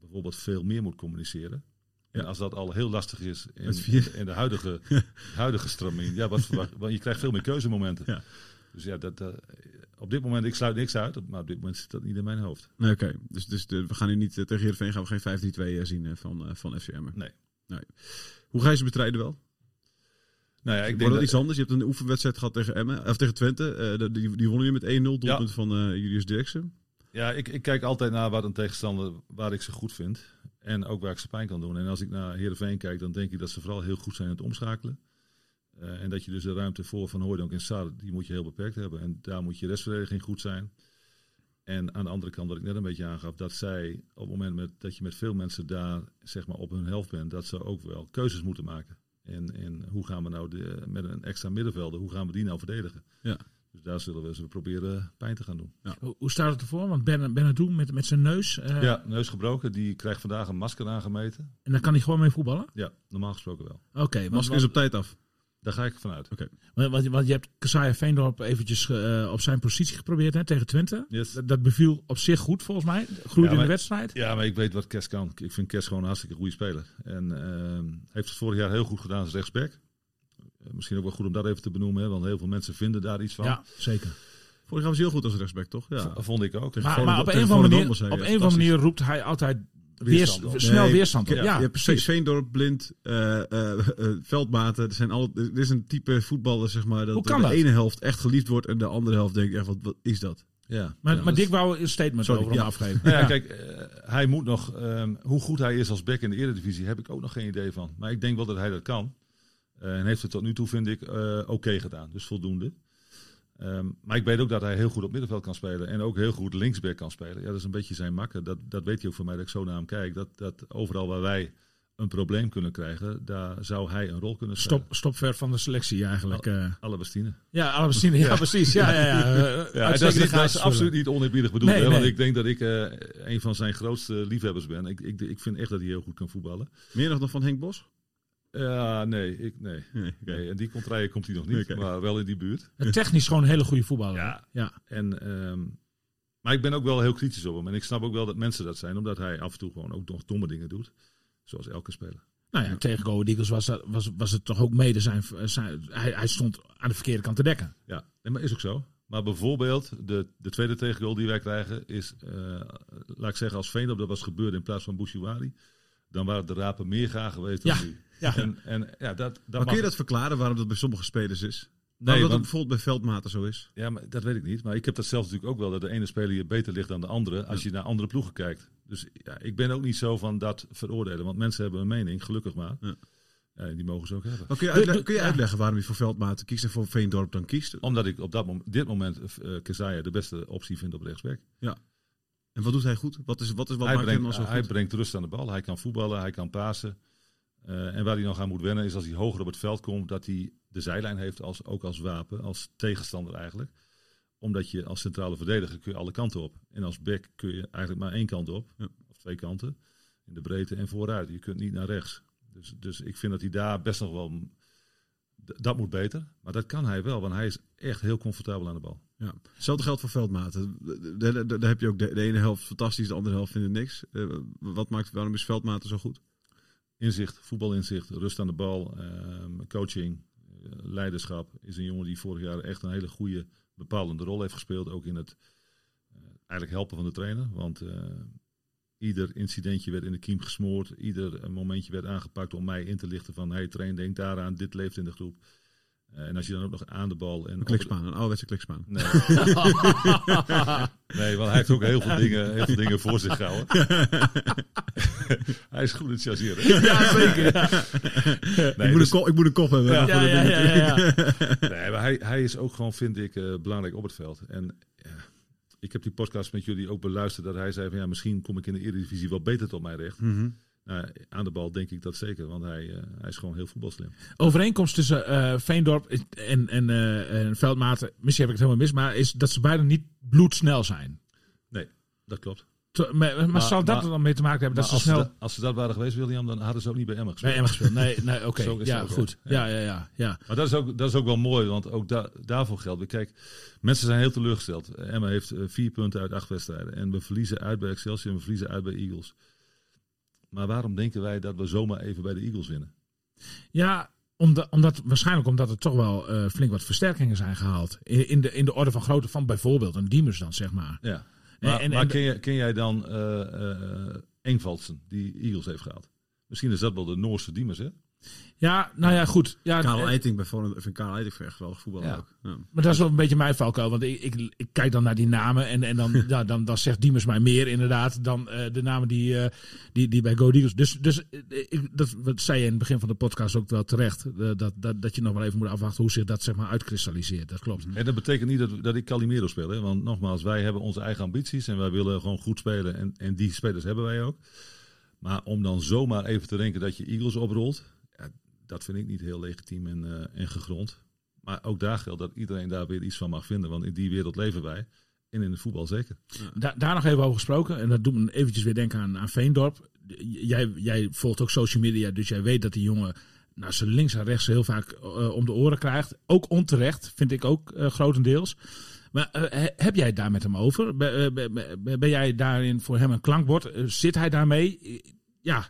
bijvoorbeeld veel meer moet communiceren. En Ja. als dat al heel lastig is in, in de huidige, huidige stramien, ja, wat je krijgt veel meer keuzemomenten. Ja. Dus ja, dat, eh, op dit moment, ik sluit niks uit, maar op dit moment zit dat niet in mijn hoofd. Nee, Oké, dus, dus de- we gaan nu niet eh, tegen Heerenveen gaan we geen 5-3-2 zien eh, van, eh, van FCM. Nee. Hoe ga je ze bestrijden wel? Nou ja, ik Wordt denk dat iets anders? Je hebt een oefenwedstrijd gehad tegen Emmen, of tegen Twente. Eh, die, die wonnen je met 1-0, doelpunt van eh Julius Dirksen. Ja, ik, ik kijk altijd naar wat een tegenstander waar ik ze goed vind. En ook waar ik ze pijn kan doen. En als ik naar Heerenveen kijk, dan denk ik dat ze vooral heel goed zijn in het omschakelen. Eh, en dat je dus de ruimte voor Van Hooydonk en Sar, die moet je heel beperkt hebben. En daar moet je restverdediging goed zijn. En aan de andere kant, wat ik net een beetje aangaf, dat zij op het moment met, dat je met veel mensen daar zeg maar, op hun helft bent, dat ze ook wel keuzes moeten maken. En, en hoe gaan we nou de, met een extra middenvelder, hoe gaan we die nou verdedigen? Ja. Dus daar zullen we ze proberen pijn te gaan doen. Hoe, hoe staat het ervoor? Want Ben, Benadou met, met zijn neus. eh, Ja, neus gebroken. Die krijgt vandaag een masker aangemeten. En dan kan hij gewoon mee voetballen? Ja, normaal gesproken wel. Oké, Masker is op tijd af. Daar ga ik vanuit. want, want, want je hebt Kasaya Veendorp eventjes eh, op zijn positie geprobeerd hè, tegen Twente. Yes. Dat, dat beviel op zich goed volgens mij. Groeide Ja, in de wedstrijd. Ja, maar ik weet wat Kes kan. Ik vind Kes gewoon een hartstikke goede speler. En ehm, heeft het vorig jaar heel goed gedaan als rechtsback. Eh, misschien ook wel goed om dat even te benoemen, hè, want heel veel mensen vinden daar iets van. Ja, zeker. Vorig jaar was hij heel goed als rechtsback, toch? Ja. V- Vond ik ook. Maar, op een of andere manier, op ja, een manier roept hij altijd Weerstand snel Nee, weerstand op. Ja, Ja, je hebt precies. Veendorp, Blind, eh eh eh, Veldmaten. Er, zijn alle, er is een type voetballer, zeg maar, dat Hoe kan de dat? ene helft echt geliefd wordt en de andere helft denkt, ja, wat, wat is dat? Ja. Maar, Ja, maar Dick wou een statement Sorry, over hem ja. afgeven. Nou ja, Ja. kijk, hij moet nog. ehm, hoe goed hij is als back in de Eredivisie, heb ik ook nog geen idee van. Maar ik denk wel dat hij dat kan. Eh, en heeft het tot nu toe, vind ik, eh, oké gedaan. Dus voldoende. Ehm, maar ik weet ook dat hij heel goed op middenveld kan spelen. En ook heel goed linksback kan spelen. Ja, dat is een beetje zijn makker. Dat, dat weet hij ook van mij, dat ik zo naar hem kijk. Dat, dat overal waar wij een probleem kunnen krijgen, daar zou hij een rol kunnen spelen. Stop, stop ver van de selectie eigenlijk. eh. Alabastine. ja, Alabastine, ja, precies. Ja, ja, ja. Eh, Ja, dat is, dat absoluut niet oneerbiedig bedoeld. Nee, hè, want ik denk dat ik eh, een van zijn grootste liefhebbers ben. Ik, ik, ik vind echt dat hij heel goed kan voetballen. Meer nog dan van Henk Bos? Ja, nee, ik, nee. Nee, nee. En die contraien komt hij nog niet, maar wel in die buurt. voor. Technisch gewoon een hele goede voetballer. Ja. ja. En, ehm, maar ik ben ook wel heel kritisch op hem. En ik snap ook wel dat mensen dat zijn, omdat hij af en toe gewoon ook nog domme dingen doet. Zoals elke speler. Nou ja, tegen Go Eagles was, dat, was, was het toch ook mede zijn... zijn hij, hij stond aan de verkeerde kant te dekken. Ja, nee, maar is ook zo. Maar bijvoorbeeld, de, de tweede tegengoal die wij krijgen is, eh, laat ik zeggen, als Veendorp dat was gebeurd in plaats van Bouchouari, dan waren de rapen meer gaar geweest dan Ja, nu. Ja. En, en ja, dat, dat Maar kun je dat verklaren waarom dat bij sommige spelers is? Nee, dat want- bijvoorbeeld bij Veldmaten zo is? Ja, maar dat weet ik niet. Maar ik heb dat zelf natuurlijk ook wel, dat de ene speler hier beter ligt dan de andere, als je naar andere ploegen kijkt. Dus ja, ik ben ook niet zo van dat veroordelen, want mensen hebben een mening, gelukkig maar. Ja. Ja, die mogen ze ook hebben. Maar kun je, Doe- uitle- doe- kun je ja. uitleggen waarom je voor Veldmaten kiest en voor Veendorp dan kiest? Omdat ik op dat moment, dit moment uh, de beste optie vind op rechtsback. En wat doet hij goed? Wat, is, wat, is, wat hij maakt hem brengt, dan zo hij goed? brengt rust aan de bal, hij kan voetballen, hij kan pasen. Eh, en waar hij nog aan moet wennen is als hij hoger op het veld komt, dat hij de zijlijn heeft als, ook als wapen, als tegenstander eigenlijk. Omdat je als centrale verdediger kun je alle kanten op. En als back kun je eigenlijk maar één kant op, Ja. of twee kanten, in de breedte en vooruit. Je kunt niet naar rechts. Dus, dus ik vind dat hij daar best nog wel... Dat moet beter, maar dat kan hij wel, want hij is echt heel comfortabel aan de bal. Ja. Hetzelfde geldt voor Veldmaten. Daar, heb je ook de, de ene helft fantastisch, de andere helft vindt niks. Eh, wat maakt, waarom is Veldmaten zo goed? Inzicht, voetbalinzicht, rust aan de bal, ehm, coaching, eh, leiderschap. Is een jongen die vorig jaar echt een hele goede bepalende rol heeft gespeeld. Ook in het eh, eigenlijk helpen van de trainer. Want eh, ieder incidentje werd in de kiem gesmoord. Ieder momentje werd aangepakt om mij in te lichten van... hey, train, denk daaraan, dit leeft in de groep. Eh, en als je dan ook nog aan de bal... En Een klikspaan, een ouderwetse klikspaan. Nee. nee, want hij heeft ook heel veel dingen, heel veel dingen voor zich gehouden. hij is goed in het chargeren. Ja, zeker. Ja, Nee, ik, moet dus- een kop, ik moet een kop hebben. ja, ja, ja, ja, ja. Nee, maar hij, hij is ook gewoon, vind ik, eh, belangrijk op het veld. En ja, ik heb die podcast met jullie ook beluisterd dat hij zei van ja, misschien kom ik in de Eredivisie wel beter tot mijn recht. Mhm. Nou, aan de bal denk ik dat zeker, want hij, eh, hij is gewoon heel voetbalslim. Overeenkomst tussen eh, Veendorp en, en, eh, en Veldmaten, misschien heb ik het helemaal mis, maar is dat ze beiden niet bloedsnel zijn. Nee, dat klopt. Te- maar, maar, Maar- zal dat maar- er dan mee te maken hebben dat ze als, snel... ze dat, als ze dat waren geweest, William, dan hadden ze ook niet bij Emma gespeeld. Nee, Emma gespeeld. Nee, nee oké. Ja, goed. Ja, ja, ja. ja. Maar dat is, ook, dat is ook wel mooi, want ook da- daarvoor geldt. Kijk, mensen zijn heel teleurgesteld. Emma heeft vier punten uit acht wedstrijden. En we verliezen uit bij Excelsior en we verliezen uit bij Eagles. Maar waarom denken wij dat we zomaar even bij de Eagles winnen? Ja, omdat, omdat, waarschijnlijk omdat er toch wel eh, flink wat versterkingen zijn gehaald. In, in, de, in de orde van grootte van bijvoorbeeld een Diemers dan, zeg maar. Ja. Maar, en- maar en- ken, jij, ken jij dan eh Engvaldsen, die Eagles heeft gehaald? Misschien is dat wel de Noorse Diemers, hè? Ja, nou ja, goed. Ja, Karel eh, Eiting bij Volendam. Ik vind Karel Eiting echt geweldig voetbal Ja. ook. Ja. Maar dat is wel een beetje mijn valkuil. Want ik, ik, ik kijk dan naar die namen. En, en dan, ja, dan, dan zegt Diemers mij meer inderdaad dan eh, de namen die, eh, die, die bij Go Eagles. Dus, dus ik, dat wat zei je in het begin van de podcast ook wel terecht. eh, dat, dat, dat je nog wel even moet afwachten hoe zich dat zeg maar uitkristalliseert. Dat klopt. En dat betekent niet dat, dat ik Calimero speel. Hè? Want nogmaals, wij hebben onze eigen ambities en wij willen gewoon goed spelen. En, en die spelers hebben wij ook. Maar om dan zomaar even te denken dat je Eagles oprolt, ja, dat vind ik niet heel legitiem en, eh, en gegrond. Maar ook daar geldt dat iedereen daar weer iets van mag vinden. Want in die wereld leven wij. En in het voetbal zeker. Da- daar nog even over gesproken. En dat doet me eventjes weer denken aan, aan Veendorp. Jij, jij volgt ook social media, dus jij weet dat die jongen nou, ze links en rechts heel vaak eh, om de oren krijgt. Ook onterecht, vind ik ook eh, grotendeels. Maar eh, he- heb jij het daar met hem over? Ben, eh, ben- jij daarin voor hem een klankbord? Eh, zit hij daarmee? Ja,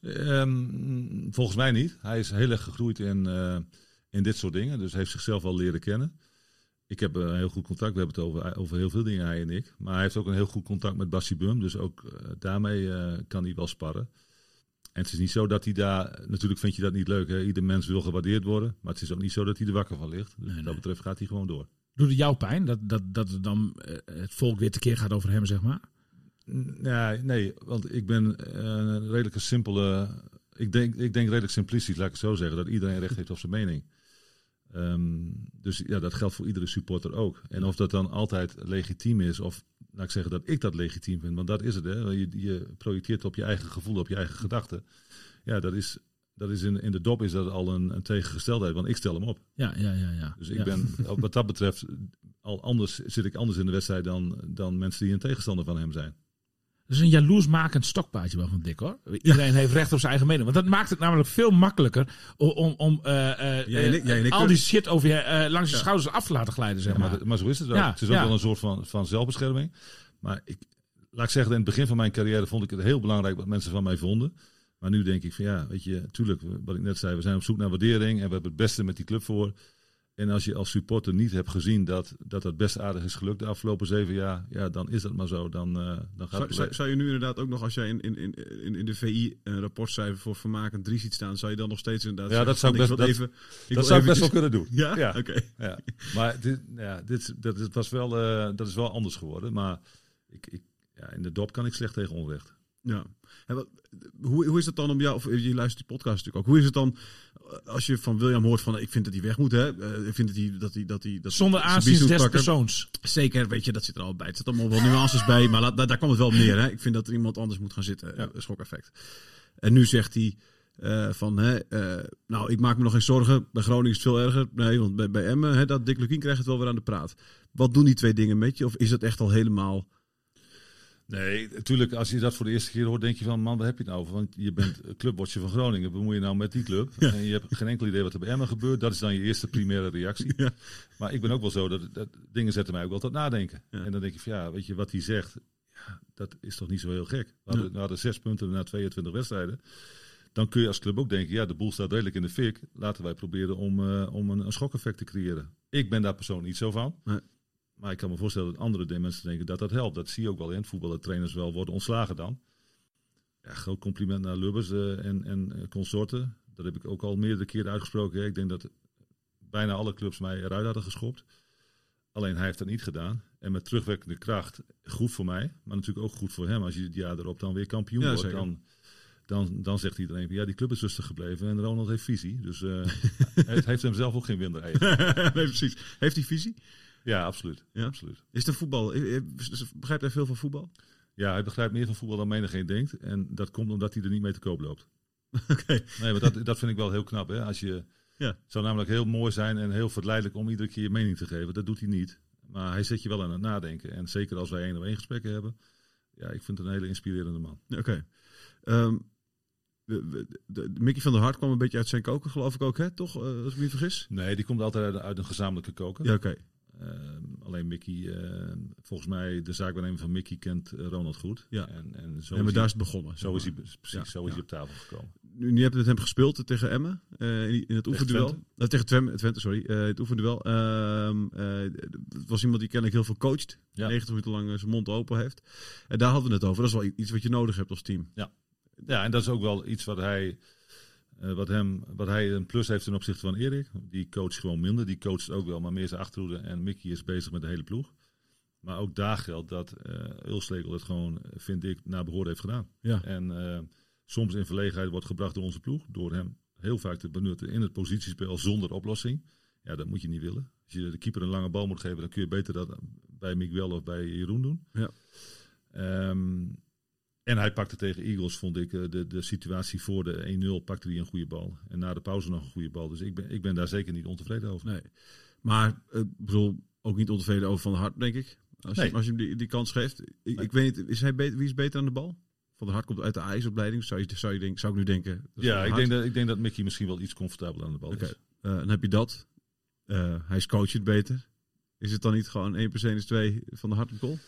Ehm, volgens mij niet. Hij is heel erg gegroeid in, in dit soort dingen. Dus heeft zichzelf al leren kennen. Ik heb een heel goed contact. We hebben het over, over heel veel dingen, hij en ik. Maar hij heeft ook een heel goed contact met Bassie Bum. Dus ook daarmee kan hij wel sparren. En het is niet zo dat hij daar... Natuurlijk vind je dat niet leuk. Hè? Ieder mens wil gewaardeerd worden. Maar het is ook niet zo dat hij er wakker van ligt. Dus Nee, wat dat betreft gaat hij gewoon door. Doet het jou pijn dat, dat, dat het dan eh, het volk weer tekeer gaat over hem, zeg maar? Ja, nee, want ik ben eh, een redelijk simpele. Ik denk, ik denk redelijk simplistisch, laat ik het zo zeggen, dat iedereen recht heeft op zijn mening. Ehm, dus ja, dat geldt voor iedere supporter ook. En of dat dan altijd legitiem is, of laat ik zeggen dat ik dat legitiem vind, want dat is het. Hè? Je, je projecteert op je eigen gevoel, op je eigen gedachten. Ja, dat is, dat is in, in de dop is dat al een, een tegengesteldheid, want ik stel hem op. Ja, ja, ja. ja. Dus ik Ja. ben wat dat betreft al anders, zit ik anders in de wedstrijd dan, dan mensen die een tegenstander van hem zijn. Dat is een jaloersmakend stokpaardje wel van Dick hoor. Iedereen heeft recht op zijn eigen mening. Want dat maakt het namelijk veel makkelijker om, om, om eh, eh, Jij eh, jij al die shit over je, langs je schouders af te laten glijden. Zeg Ja, maar. maar, zo is het wel. Het is ook wel een soort van, van zelfbescherming. Maar ik, laat ik zeggen, in het begin van mijn carrière vond ik het heel belangrijk wat mensen van mij vonden. Maar nu denk ik van ja, weet je, tuurlijk, wat ik net zei, we zijn op zoek naar waardering en we hebben het beste met die club voor. En als je als supporter niet hebt gezien dat dat, dat best aardig is gelukt de afgelopen zeven jaar, ja, dan is dat maar zo. Dan, eh, dan gaat Zou, het. zou, zou je nu inderdaad ook nog, als jij in, in, in, in, de VI een rapportcijfer voor Vermaak een 3 ziet staan, zou je dan nog steeds inderdaad Ja, dat zou ik best- wil even, ik dat zou ik best wel kunnen doen. Ja? Ja. Oké. Ja. Maar dit, ja, dit, dat, was wel, eh, dat is wel anders geworden. Maar ik, ik, ja, in de dop kan ik slecht tegen onrecht. Ja. En wat, hoe, hoe is het dan om jou, of je luistert die podcast natuurlijk ook, hoe is het dan eh, als je van William hoort van ik vind dat hij weg moet, hè? Eh, Ik vind dat hij dat hij dat hij dat Zonder aanzien des persoons. Zeker, weet je, dat zit er al bij. Het zit allemaal wel nuances bij, maar laat, daar, daar kwam het wel op neer. Hè? Ik vind dat er iemand anders moet gaan zitten. Ja. Ja. Schokeffect. En nu zegt hij eh, van, hè, eh, nou, ik maak me nog geen zorgen. Bij Groningen is het veel erger. Nee, want bij, bij Emmen, hè, dat Dick Lukien krijgt het wel weer aan de praat. Wat doen die twee dingen met je? Of is dat echt al helemaal... Nee, natuurlijk, als je dat voor de eerste keer hoort, denk je van, man, waar heb je het nou over? Want je bent clubwatcher van Groningen, bemoei je nou met die club? En je hebt geen enkel idee wat er bij Emmen gebeurt. Dat is dan je eerste primaire reactie. Ja. Maar ik ben ook wel zo, dat, dat dingen zetten mij ook wel tot nadenken. Ja. En dan denk ik van, ja, weet je, wat hij zegt, ja, dat is toch niet zo heel gek. We hadden, we hadden zes punten na 22 wedstrijden. Dan kun je als club ook denken, ja, de boel staat redelijk in de fik. Laten wij proberen om, eh, om een, een schokeffect te creëren. Ik ben daar persoonlijk niet zo van. Nee. Maar ik kan me voorstellen dat andere de- mensen denken dat dat helpt. Dat zie je ook wel in het voetbal. Dat trainers wel worden ontslagen dan. Ja, groot compliment naar Lubbers eh, en, en eh, consorten. Dat heb ik ook al meerdere keren uitgesproken. hè. Ik denk dat bijna alle clubs mij eruit hadden geschopt. Alleen hij heeft dat niet gedaan. En met terugwerkende kracht, goed voor mij. Maar natuurlijk ook goed voor hem. Als je het jaar erop dan weer kampioen Ja, wordt. zeker. Dan, dan, dan zegt iedereen, ja, die club is rustig gebleven. En Ronald heeft visie. Dus eh het heeft hem zelf ook geen winder nee, precies. Heeft hij visie? Ja, absoluut. Ja? absoluut. Is er voetbal? eh, eh, Begrijpt hij veel van voetbal? Ja, hij begrijpt meer van voetbal dan menigeen denkt. En dat komt omdat hij er niet mee te koop loopt. Oké. Nee, maar dat, dat vind ik wel heel knap. Hè? Als je, Ja. Het zou namelijk heel mooi zijn en heel verleidelijk om iedere keer je mening te geven. Dat doet hij niet. Maar hij zet je wel aan het nadenken. En zeker als wij één op één gesprekken hebben. Ja, ik vind het een hele inspirerende man. Oké. Ehm, de- de- Mickey van der Hart kwam een beetje uit zijn koken, geloof ik ook, hè? Toch? Eh, als ik me niet vergis? Nee, die komt altijd uit, uit een gezamenlijke koker. Ja, oké. Ehm, alleen Mickey, ehm, volgens mij, de zaakwaarnemer van Mickey kent eh, Ronald goed. Ja. En, en zo, Ja, is, daar is het begonnen. zo is hij, precies, Ja, zo is ja. hij op tafel gekomen. Nu, je hebt met hem gespeeld tegen Emmen, eh, in, in het oefenduel. Twente. Eh, tegen Twente, Twente sorry. eh, het oefenduel. Ehm, eh, het was iemand die kennelijk heel veel coacht. Ja. 90 minuten lang eh, zijn mond open heeft. En daar hadden we het over. Dat is wel iets wat je nodig hebt als team. Ja, en dat is ook wel iets wat hij Eh, wat, hem, wat hij een plus heeft ten opzichte van Erik. Die coacht gewoon minder. Die coacht ook wel, maar meer zijn achterhoede. En Mickey is bezig met de hele ploeg. Maar ook daar geldt dat uh, Ulslegel het gewoon, vind ik, naar behoren heeft gedaan. Ja. En uh, soms in verlegenheid wordt gebracht door onze ploeg. Door hem heel vaak te benutten in het positiespel zonder oplossing. Ja, dat moet je niet willen. Als je de keeper een lange bal moet geven, dan kun je beter dat bij Miguel of bij Jeroen doen. Ja. Um, en hij pakte tegen Eagles, vond ik, de, de situatie voor de 1-0 pakte hij een goede bal. En na de pauze nog een goede bal. Dus ik ben, ik ben daar zeker niet ontevreden over. Nee. Maar ik bedoel, ook niet ontevreden over Van der Hart, denk ik. Als, Nee. je, als je hem die, die kans geeft. Ik, Nee. ik weet niet, is hij beter, wie is beter aan de bal? Van der Hart komt uit de ijsopleiding. Zou, je, zou, je denk, zou ik nu denken. is Ja, ik denk, dat, ik denk dat Mickey misschien wel iets comfortabeler aan de bal is. Oké. Eh, dan heb je dat. Eh, hij is coachend beter. Is het dan niet gewoon 1 plus 1 is 2 van de hart op goal?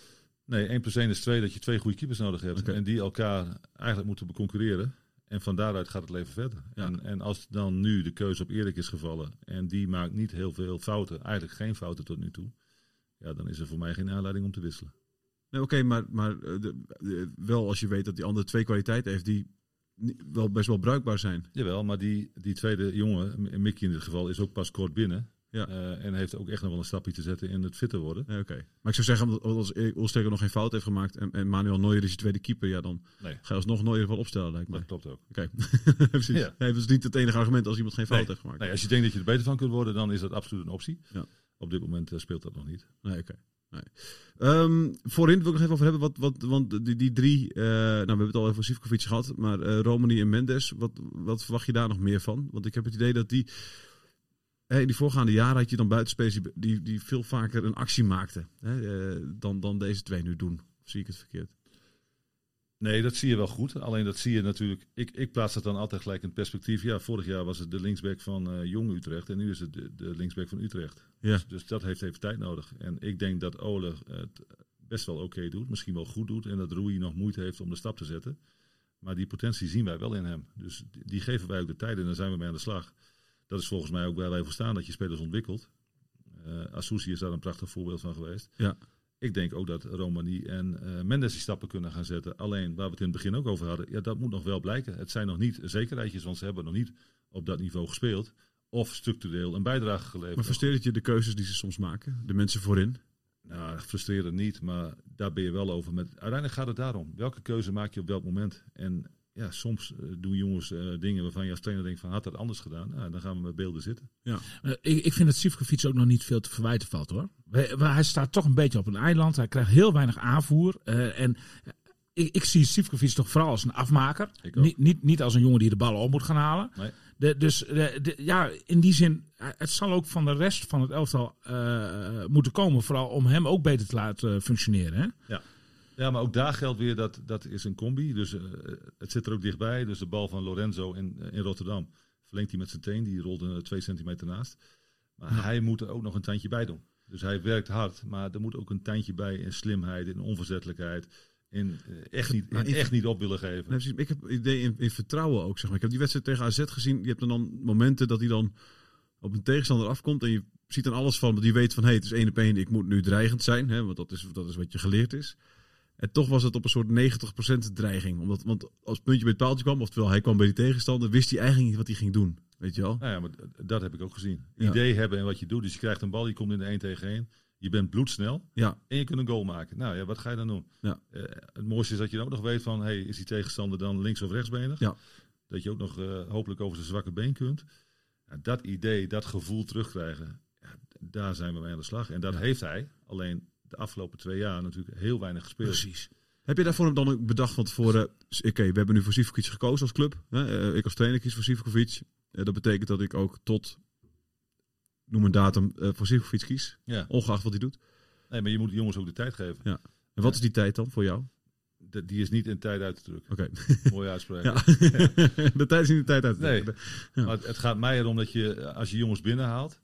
Nee, 1 plus 1 is 2 dat je twee goede keepers nodig hebt. En die elkaar eigenlijk moeten beconcurreren. En van daaruit gaat het leven verder. Ja. En, en als dan nu de keuze op Erik is gevallen. En die maakt niet heel veel fouten. Eigenlijk geen fouten tot nu toe. Ja, dan is er voor mij geen aanleiding om te wisselen. Nee, oké, maar, maar eh, de- de- wel als je weet dat die andere twee kwaliteiten heeft die wel best wel bruikbaar zijn. Jawel, maar die, die tweede jongen, Mickey in dit geval, is ook pas kort binnen. Ja. Eh, en heeft ook echt nog wel een stapje te zetten in het fitter worden. Oké. Maar ik zou zeggen, omdat- als Olsteker nog geen fout heeft gemaakt en, en Manuel Neuer is je tweede keeper, ja, dan Nee, ga je alsnog Neuer wel opstellen, lijkt mij. dat klopt ook. Oké, precies. Ja. Nee, dat is niet het enige argument als iemand geen fout Nee. heeft gemaakt. Nee, als je denkt dat je er beter van kunt worden, dan is dat absoluut een optie. Ja. Op dit moment eh, speelt dat nog niet. Nee, oké. Nee. Ehm, voorin wil ik nog even over hebben, wat, wat, want die, die drie, eh, nou we hebben het al even over Sivkovic gehad, maar Romani en Mendes, wat, wat verwacht je daar nog meer van? Want ik heb het idee dat die, in die voorgaande jaren had je dan buitenspelers die, die, veel vaker een actie maakten hè, eh, dan, dan deze twee nu doen. Of zie ik het verkeerd? Nee, dat zie je wel goed. Alleen dat zie je natuurlijk. Ik, ik plaats het dan altijd gelijk in perspectief. Ja, vorig jaar was het de linksback van eh Jong Utrecht. En nu is het de, de linksback van Utrecht. Ja. Dus, dus dat heeft even tijd nodig. En ik denk dat Ole het best wel oké doet. Misschien wel goed doet. En dat Rui nog moeite heeft om de stap te zetten. Maar die potentie zien wij wel in hem. Dus die, die geven wij ook de tijd en dan zijn we mee aan de slag. Dat is volgens mij ook waar wij voor staan, dat je spelers ontwikkelt. Eh Asusi is daar een prachtig voorbeeld van geweest. Ja. Ik denk ook dat Romani en eh, Mendes die stappen kunnen gaan zetten. Alleen waar we het in het begin ook over hadden, ja, dat moet nog wel blijken. Het zijn nog niet zekerheidjes, want ze hebben nog niet op dat niveau gespeeld. Of structureel een bijdrage geleverd. Maar frustreert je de keuzes die ze soms maken? De mensen voorin? Nou, frustrerend niet, maar daar ben je wel over. Met, uiteindelijk gaat het daarom. Welke keuze maak je op welk moment? En ja, soms eh, doen jongens eh, dingen waarvan je als trainer denkt van had dat anders gedaan. Nou, dan gaan we met beelden zitten. Eh, ik, ik vind dat Sivkovic ook nog niet veel te verwijten valt hoor. Wij- Hij staat toch een beetje op een eiland. Hij krijgt heel weinig aanvoer. en ik, ik zie Sivkovic toch vooral als een afmaker. Niet, niet, niet als een jongen die de ballen op moet gaan halen. Nee. De, dus de, de- ja, in die zin, het zal ook van de rest van het elftal moeten komen. Vooral om hem ook beter te laten functioneren. Hè? Ja, maar ook daar geldt weer dat dat is een combi. Dus eh, het zit er ook dichtbij. Dus de bal van Lorenzo in, in Rotterdam verlengt hij met zijn teen. Die rolt er twee centimeter naast. Maar hij moet er ook nog een tandje bij doen. Dus hij werkt hard, maar er moet ook een tandje bij in slimheid, in onverzettelijkheid. In eh, echt, niet, in echt niet op willen geven. Ik heb idee in, in vertrouwen ook. Zeg maar. Ik heb die wedstrijd tegen AZ gezien. Je hebt dan, dan momenten dat hij dan op een tegenstander afkomt. En je ziet dan alles van. Die weet van hé, hey, het is één op één. Ik moet nu dreigend zijn. Hè, want dat is, dat is wat je geleerd is. En toch was het op een soort 90% dreiging. Omdat, want als het puntje bij het paaltje kwam. Oftewel hij kwam bij die tegenstander. Wist hij eigenlijk niet wat hij ging doen. Weet je wel? Nou ja, maar dat heb ik ook gezien. Ja. Idee hebben en wat je doet. Dus je krijgt een bal, je komt in de 1 tegen 1. Je bent bloedsnel Ja. en je kunt een goal maken. Nou ja, wat ga je dan doen? Ja. Eh, het mooiste is dat je ook nog weet van... Hey, is die tegenstander dan links of rechtsbenig? Ja. Dat je ook nog eh, hopelijk over zijn zwakke been kunt. Ja, dat idee, dat gevoel terugkrijgen, daar zijn we mee aan de slag. En dat heeft hij. Alleen de afgelopen twee jaar natuurlijk heel weinig gespeeld. Precies. Heb je daarvoor dan ook bedacht van tevoren... Oké, we hebben nu voor Sivkovic gekozen als club. Hè? Eh, ik als trainer kies voor Sivkovic. Eh, dat betekent dat ik ook tot... Noem een datum eh, voor Sivkovic kies. Ja. Ongeacht wat hij doet. Nee, maar je moet de jongens ook de tijd geven. En wat is die tijd dan voor jou? De- die is niet in tijd uit te drukken. Oké. Mooie uitspraak. Ja. de tijd is niet de tijd uit. te Nee. drukken. Ja. Maar het, het gaat mij erom dat je, als je jongens binnenhaalt,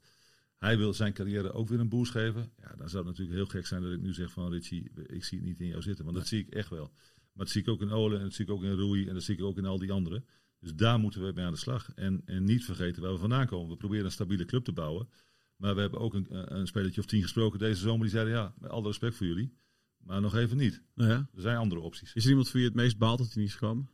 hij wil zijn carrière ook weer een boost geven. Ja, dan zou het natuurlijk heel gek zijn dat ik nu zeg van Richie, ik zie het niet in jou zitten. Want dat zie ik echt wel. Maar dat zie ik ook in Ole en dat zie ik ook in Rui en dat zie ik ook in al die anderen. Dus daar moeten we mee aan de slag. En, en niet vergeten waar we vandaan komen. We proberen een stabiele club te bouwen. Maar we hebben ook een, een spelertje of tien gesproken deze zomer. Die zeiden ja, met alle respect voor jullie. Maar nog even niet. Nou ja. Er zijn andere opties. Is er iemand voor wie je het meest baalt dat hij niet is gekomen?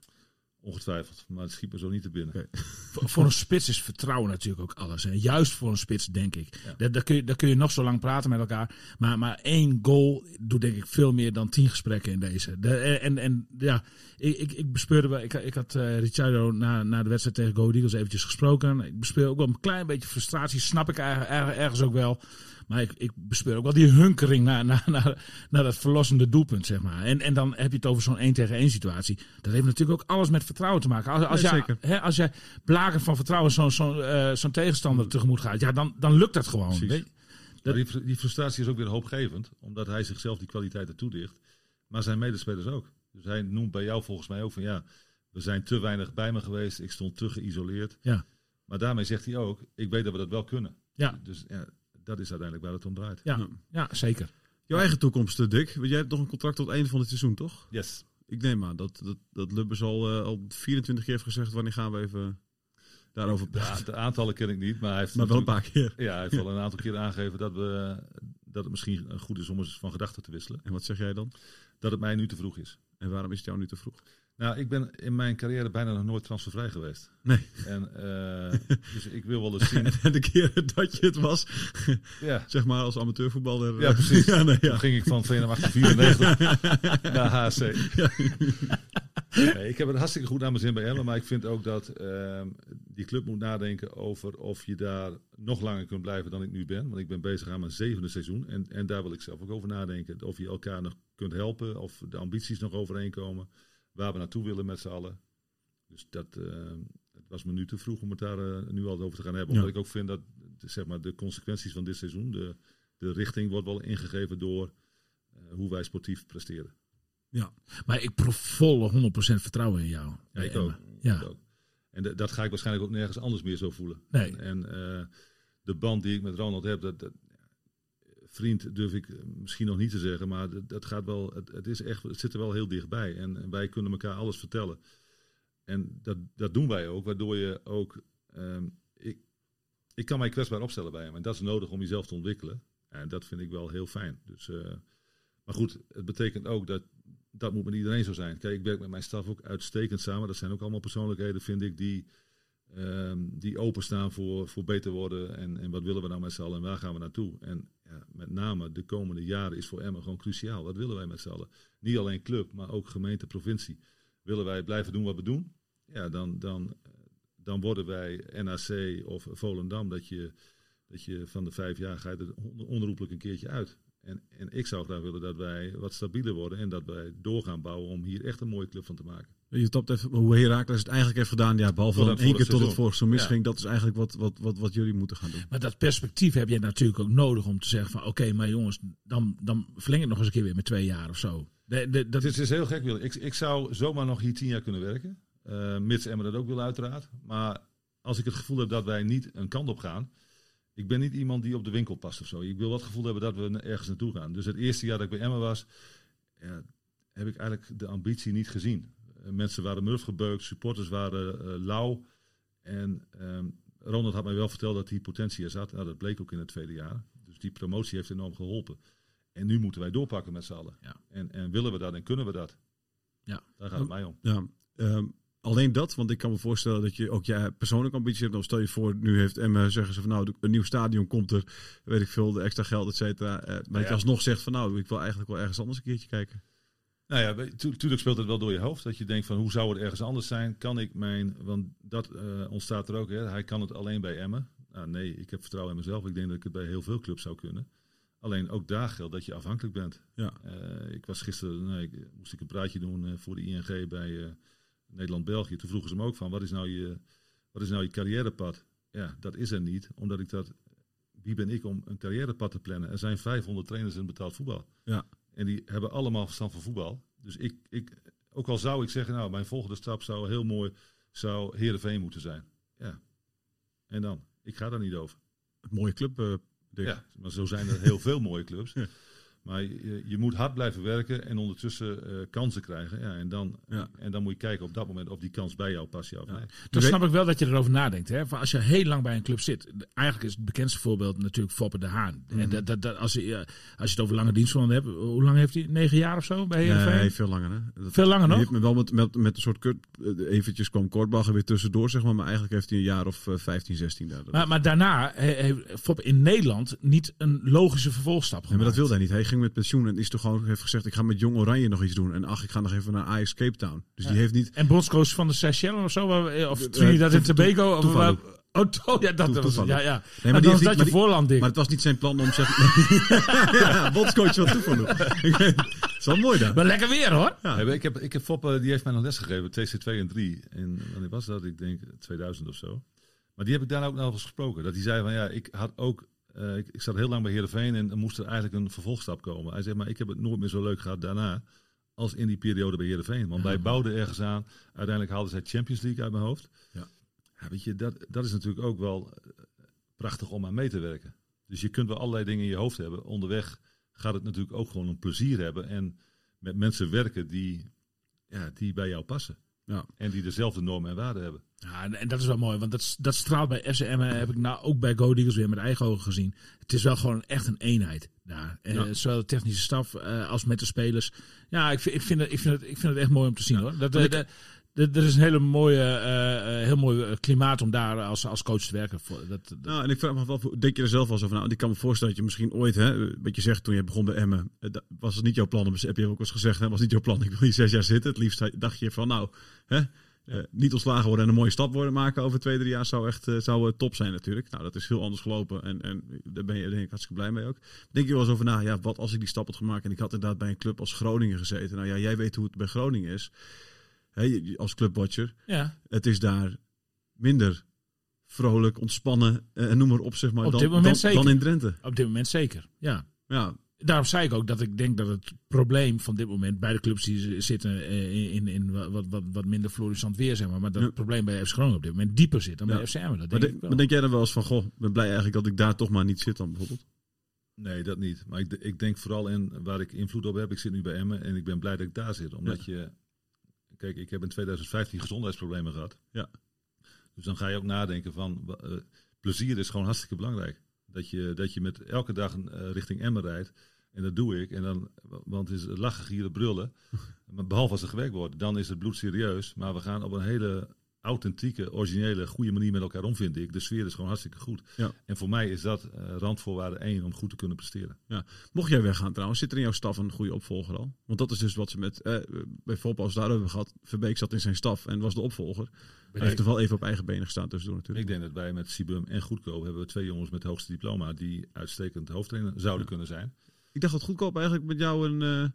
Ongetwijfeld, maar het schiet me zo niet te binnen. Voor, voor een spits is vertrouwen natuurlijk ook alles. En juist voor een spits, denk ik. Ja. Daar, daar, kun je, daar kun je nog zo lang praten met elkaar. Maar, maar één goal doet denk ik veel meer dan tien gesprekken in deze. De, en, en ja, ik, ik, ik bespeurde wel. Ik, ik had eh Ricciardo na, na de wedstrijd tegen Go Eagles eventjes gesproken. Ik bespeur ook wel een klein beetje frustratie. Snap ik er, er- ergens ook wel. Maar ik, ik bespeur ook wel die hunkering naar, naar, naar, naar dat verlossende doelpunt, zeg maar. En, en dan heb je het over zo'n 1 tegen 1 situatie. Dat heeft natuurlijk ook alles met vertrouwen te maken. Als, als, Ja, jij, zeker. hè, als jij blaken van vertrouwen zo'n zo'n eh, zo'n tegenstander tegemoet gaat, ja, dan, dan lukt dat gewoon. Weet? Dat- die frustratie is ook weer hoopgevend, omdat hij zichzelf die kwaliteiten toedicht. Maar zijn medespelers ook. Dus hij noemt bij jou volgens mij ook van ja, we zijn te weinig bij me geweest. Ik stond te geïsoleerd. Ja. Maar daarmee zegt hij ook, ik weet dat we dat wel kunnen. Ja. Dus ja, dat is uiteindelijk waar het om draait. Ja, ja, zeker. Jouw eigen toekomst, eh, Dick. Want jij hebt nog een contract tot het einde van het seizoen, toch? Yes. Ik neem aan dat, dat, dat Lubbers al, eh, al 24 keer heeft gezegd... wanneer gaan we even daarover praten. de aantallen ken ik niet, maar hij heeft, maar wel een paar keer. Ja, hij heeft wel een aantal keer aangegeven dat, we, dat het misschien goed is om eens van gedachten te wisselen. En wat zeg jij dan? Dat het mij nu te vroeg is. En waarom is het jou nu te vroeg? Nou, ik ben in mijn carrière bijna nog nooit transfervrij geweest. Nee. En, eh, dus ik wil wel eens zien. En de keer dat je het was, Ja, zeg maar als amateurvoetballer... Ja, eh, precies. ja, nee, ja. Toen ging ik van VNM 1894 naar HC. Nee, ik heb het hartstikke goed naar mijn zin bij Emmen. Maar ik vind ook dat ehm, die club moet nadenken over of je daar nog langer kunt blijven dan ik nu ben. Want ik ben bezig aan mijn zevende seizoen. En, en daar wil ik zelf ook over nadenken. Of je elkaar nog kunt helpen. Of de ambities nog overeenkomen. Waar we naartoe willen met z'n allen. Dus dat ehm, het was me nu te vroeg om het daar eh, nu al over te gaan hebben. Ja. Omdat ik ook vind dat zeg maar, de consequenties van dit seizoen... De, de richting wordt wel ingegeven door eh, hoe wij sportief presteren. Maar ik proef volle 100% vertrouwen in jou. Ja, ik ook. Ja. Ik ook. En dat ga ik waarschijnlijk ook nergens anders meer zo voelen. Nee. En, en, eh, de band die ik met Ronald heb, dat, dat, vriend durf ik eh, misschien nog niet te zeggen, maar dat, gaat wel, het, het, is echt, het zit er wel heel dichtbij. En, wij kunnen elkaar alles vertellen. En dat, dat doen wij ook, waardoor je ook, ehm, ik, ik kan mij kwetsbaar opstellen bij hem. En dat is nodig om jezelf te ontwikkelen. En dat vind ik wel heel fijn. Dus, eh, maar goed, het betekent ook dat dat moet met iedereen zo zijn. Kijk, ik werk met mijn staf ook uitstekend samen. Dat zijn ook allemaal persoonlijkheden, vind ik, die, ehm, die openstaan voor, voor beter worden. En, en wat willen we nou met z'n allen en waar gaan we naartoe? En ja, met name de komende jaren is voor Emmen gewoon cruciaal. Wat willen wij met z'n allen? Niet alleen club, maar ook gemeente, provincie. Willen wij blijven doen wat we doen? Ja, dan, dan, dan worden wij NAC of Volendam dat je, dat je van de vijf jaar gaat er on- onherroepelijk een keertje uit. En, en ik zou graag willen dat wij wat stabieler worden en dat wij door gaan bouwen om hier echt een mooie club van te maken. Je tapt even hoe Herakles het eigenlijk heeft gedaan. Ja, behalve dan één keer tot het seizoen. vorige seizoen Ja. misging. Dat is eigenlijk wat, wat, wat, wat jullie moeten gaan doen. Maar dat perspectief heb je natuurlijk ook nodig om te zeggen van oké, maar jongens, dan, dan verleng het nog eens een keer weer met twee jaar of zo. De, de, dat Het is, is heel gek, Willem. Ik, ik zou zomaar nog hier tien jaar kunnen werken. eh, mits Emmen dat ook wil, uiteraard. Maar als ik het gevoel heb dat wij niet een kant op gaan. Ik ben niet iemand die op de winkel past of zo. Ik wil wel het gevoel hebben dat we ergens naartoe gaan. Dus het eerste jaar dat ik bij Emmen was, ja, heb ik eigenlijk de ambitie niet gezien. Eh, mensen waren murf gebeukt, supporters waren eh, lauw. En ehm, Ronald had mij wel verteld dat die potentie er zat. Nou, dat bleek ook in het tweede jaar. Dus die promotie heeft enorm geholpen. En nu moeten wij doorpakken met z'n allen. Ja. En, en willen we dat en kunnen we dat? Ja. Daar gaat het mij om. Ja, ehm, alleen dat, want ik kan me voorstellen dat je ook je persoonlijke ambitie hebt. Dan stel je voor, nu heeft Emma zeggen ze van nou, een nieuw stadion komt er, weet ik veel, de extra geld, et cetera. Eh, maar dat je Ja. alsnog zegt van nou, ik wil eigenlijk wel ergens anders een keertje kijken. Nou ja, weet- tu- tuurlijk speelt het wel door je hoofd. Dat je denkt van hoe zou het ergens anders zijn? Kan ik mijn, want dat eh, ontstaat er ook. Hè? Hij kan het alleen bij Emmen. Nou, nee, ik heb vertrouwen in mezelf. Ik denk dat ik het bij heel veel clubs zou kunnen. Alleen ook daar geldt dat je afhankelijk bent. Ja. Eh, ik was gisteren, ik, moest ik een praatje doen eh, voor de ING bij Nederland-België. Toen vroegen ze me ook van, wat is nou je, wat is nou je carrièrepad? Ja, dat is er niet, omdat ik dat... Wie ben ik om een carrièrepad te plannen? Er zijn 500 trainers in betaald voetbal. Ja. En die hebben allemaal verstand van voetbal. Dus ik, ik, ook al zou ik zeggen, nou, mijn volgende stap zou heel mooi, zou Heerenveen moeten zijn. Ja. En dan? Ik ga daar niet over. Een mooie club, Dick. Ja, maar zo zijn er heel veel mooie clubs. Ja. Maar je, je moet hard blijven werken en ondertussen eh, kansen krijgen. Ja, en, dan, Ja. en dan moet je kijken op dat moment of die kans bij jou past. Ja, of nee. Dan weet- snap ik wel dat je erover nadenkt. Hè? Van als je heel lang bij een club zit. Eigenlijk is het bekendste voorbeeld natuurlijk Foppe de Haan. Mhm. En dat, dat, dat, als, je, eh, als je het over lange dienstverlonden hebt. Hoe lang heeft hij? Negen jaar of zo bij Heerenveen? Nee, veel langer hè. Dat- Veel langer nog? hebt me wel met, met, met een soort kut, eh, eventjes kwam Kortbagger weer tussendoor, zeg maar. Maar eigenlijk heeft hij een jaar of eh, 15, 16 daar. Maar, maar daarna he- heeft Foppe in Nederland niet een logische vervolgstap Nee, gemaakt. maar dat wilde hij niet. Hij ging met pensioen en is toch gewoon heeft gezegd: ik ga met Jong Oranje nog iets doen. En ach, ik ga nog even naar Ajax Cape Town. Dus die heeft niet. En bondscoach van de Seychelles of zo? waar- Of Eh, Trinidad en Tobago? Oh, to- ja, dat was. Ja, ja. maar maar die dat je voorland dik. Maar het was niet zijn plan om zeg. ja, bondscoach van toevallig. Dat is wel mooi dan. Maar lekker weer hoor. Ja. Nee, ik heb, ik heb Foppe, die heeft mij nog les gegeven, TC2 en 3. En wanneer was dat? Ik denk 2000 of zo. Maar die heb ik daar ook nog over gesproken. Dat hij zei van ja, ik had ook, eh, ik, ik zat heel lang bij Heerenveen en moest er eigenlijk een vervolgstap komen. Hij zei maar ik heb het nooit meer zo leuk gehad daarna als in die periode bij Heerenveen. Want wij bouwden ergens aan. Uiteindelijk haalden zij Champions League uit mijn hoofd. Ja. Ja, weet je, dat, dat is natuurlijk ook wel eh, prachtig om aan mee te werken. Dus je kunt wel allerlei dingen in je hoofd hebben. Onderweg gaat het natuurlijk ook gewoon een plezier hebben. En met mensen werken die, ja, die bij jou passen. Ja. En die dezelfde normen en waarden hebben. Ja, en, dat is wel mooi, want dat, dat straalt bij FCM, heb ik nou ook bij Go Eagles weer met eigen ogen gezien. Het is wel gewoon echt een eenheid daar. Eh, Ja. zowel de technische staf eh, als met de spelers. Ja, ik vind, ik vind, het, ik vind, het, ik vind het echt mooi om te zien hoor. Dat, eh, er is een hele mooie, eh, eh, heel mooi eh, klimaat om daar als, als coach te werken. Dat, Nou, en ik vraag me af, denk je er zelf wel over na? Want ik kan me voorstellen dat je misschien ooit, hè, wat je zegt toen je begon bij Emmen, was het niet jouw plan, heb je ook eens gezegd, hè, was niet jouw plan, ik wil hier zes jaar zitten. Het liefst dacht je van, nou, hè, niet ontslagen worden en een mooie stap worden maken over twee, drie jaar zou echt zou, top zijn natuurlijk. Nou, dat is heel anders gelopen en, en daar ben je denk ik hartstikke blij mee ook. Denk je wel eens over na, ja, wat als ik die stap had gemaakt en ik had inderdaad bij een club als Groningen gezeten. Nou ja, jij weet hoe het bij Groningen is, als clubwatcher. ja, Het is daar minder vrolijk, ontspannen eh, en noem maar op, zeg maar, Op dan, dan, zeker. dan in Drenthe. op dit moment zeker. Ja. Ja, Daarom zei ik ook dat ik denk dat het probleem van dit moment bij de clubs die zitten eh, in, in wat, wat, wat minder florissant weer, zeg maar. Maar dat Ja. het probleem bij FC Groningen op dit moment dieper zit dan Ja. bij FCM. Dat maar, denk de- ik wel. maar denk jij dan wel eens van, goh, ik ben blij eigenlijk dat ik daar toch maar niet zit dan bijvoorbeeld? Nee, dat niet. Maar ik, ik denk vooral in waar ik invloed op heb. Ik zit nu bij Emmen en ik ben blij dat ik daar zit. Omdat je... Kijk, ik heb in 2015 gezondheidsproblemen gehad. Ja. Dus dan ga je ook nadenken van... eh, plezier is gewoon hartstikke belangrijk. Dat je, dat je met elke dag eh, richting Emmen rijdt. En dat doe ik. En dan, want het is lachen, gieren, brullen. Maar behalve als er gewerkt wordt, dan is het bloed serieus. Maar we gaan op een hele authentieke, originele, goede manier met elkaar om, vind ik. De sfeer is gewoon hartstikke goed. Ja. En voor mij is dat eh, randvoorwaarde één om goed te kunnen presteren. Mocht jij weggaan trouwens, zit er in jouw staf een goede opvolger al? Want dat is dus wat ze met, eh, bij Volpa als daar hebben gehad. Verbeek zat in zijn staf en was de opvolger. Hij heeft er wel even op eigen benen gestaan tussendoor natuurlijk. Ik denk dat wij met Sibum en Goedkoop hebben we twee jongens met het hoogste diploma die uitstekend hoofdtrainer zouden kunnen zijn. Ik dacht dat goedkoop eigenlijk met jou een, eh,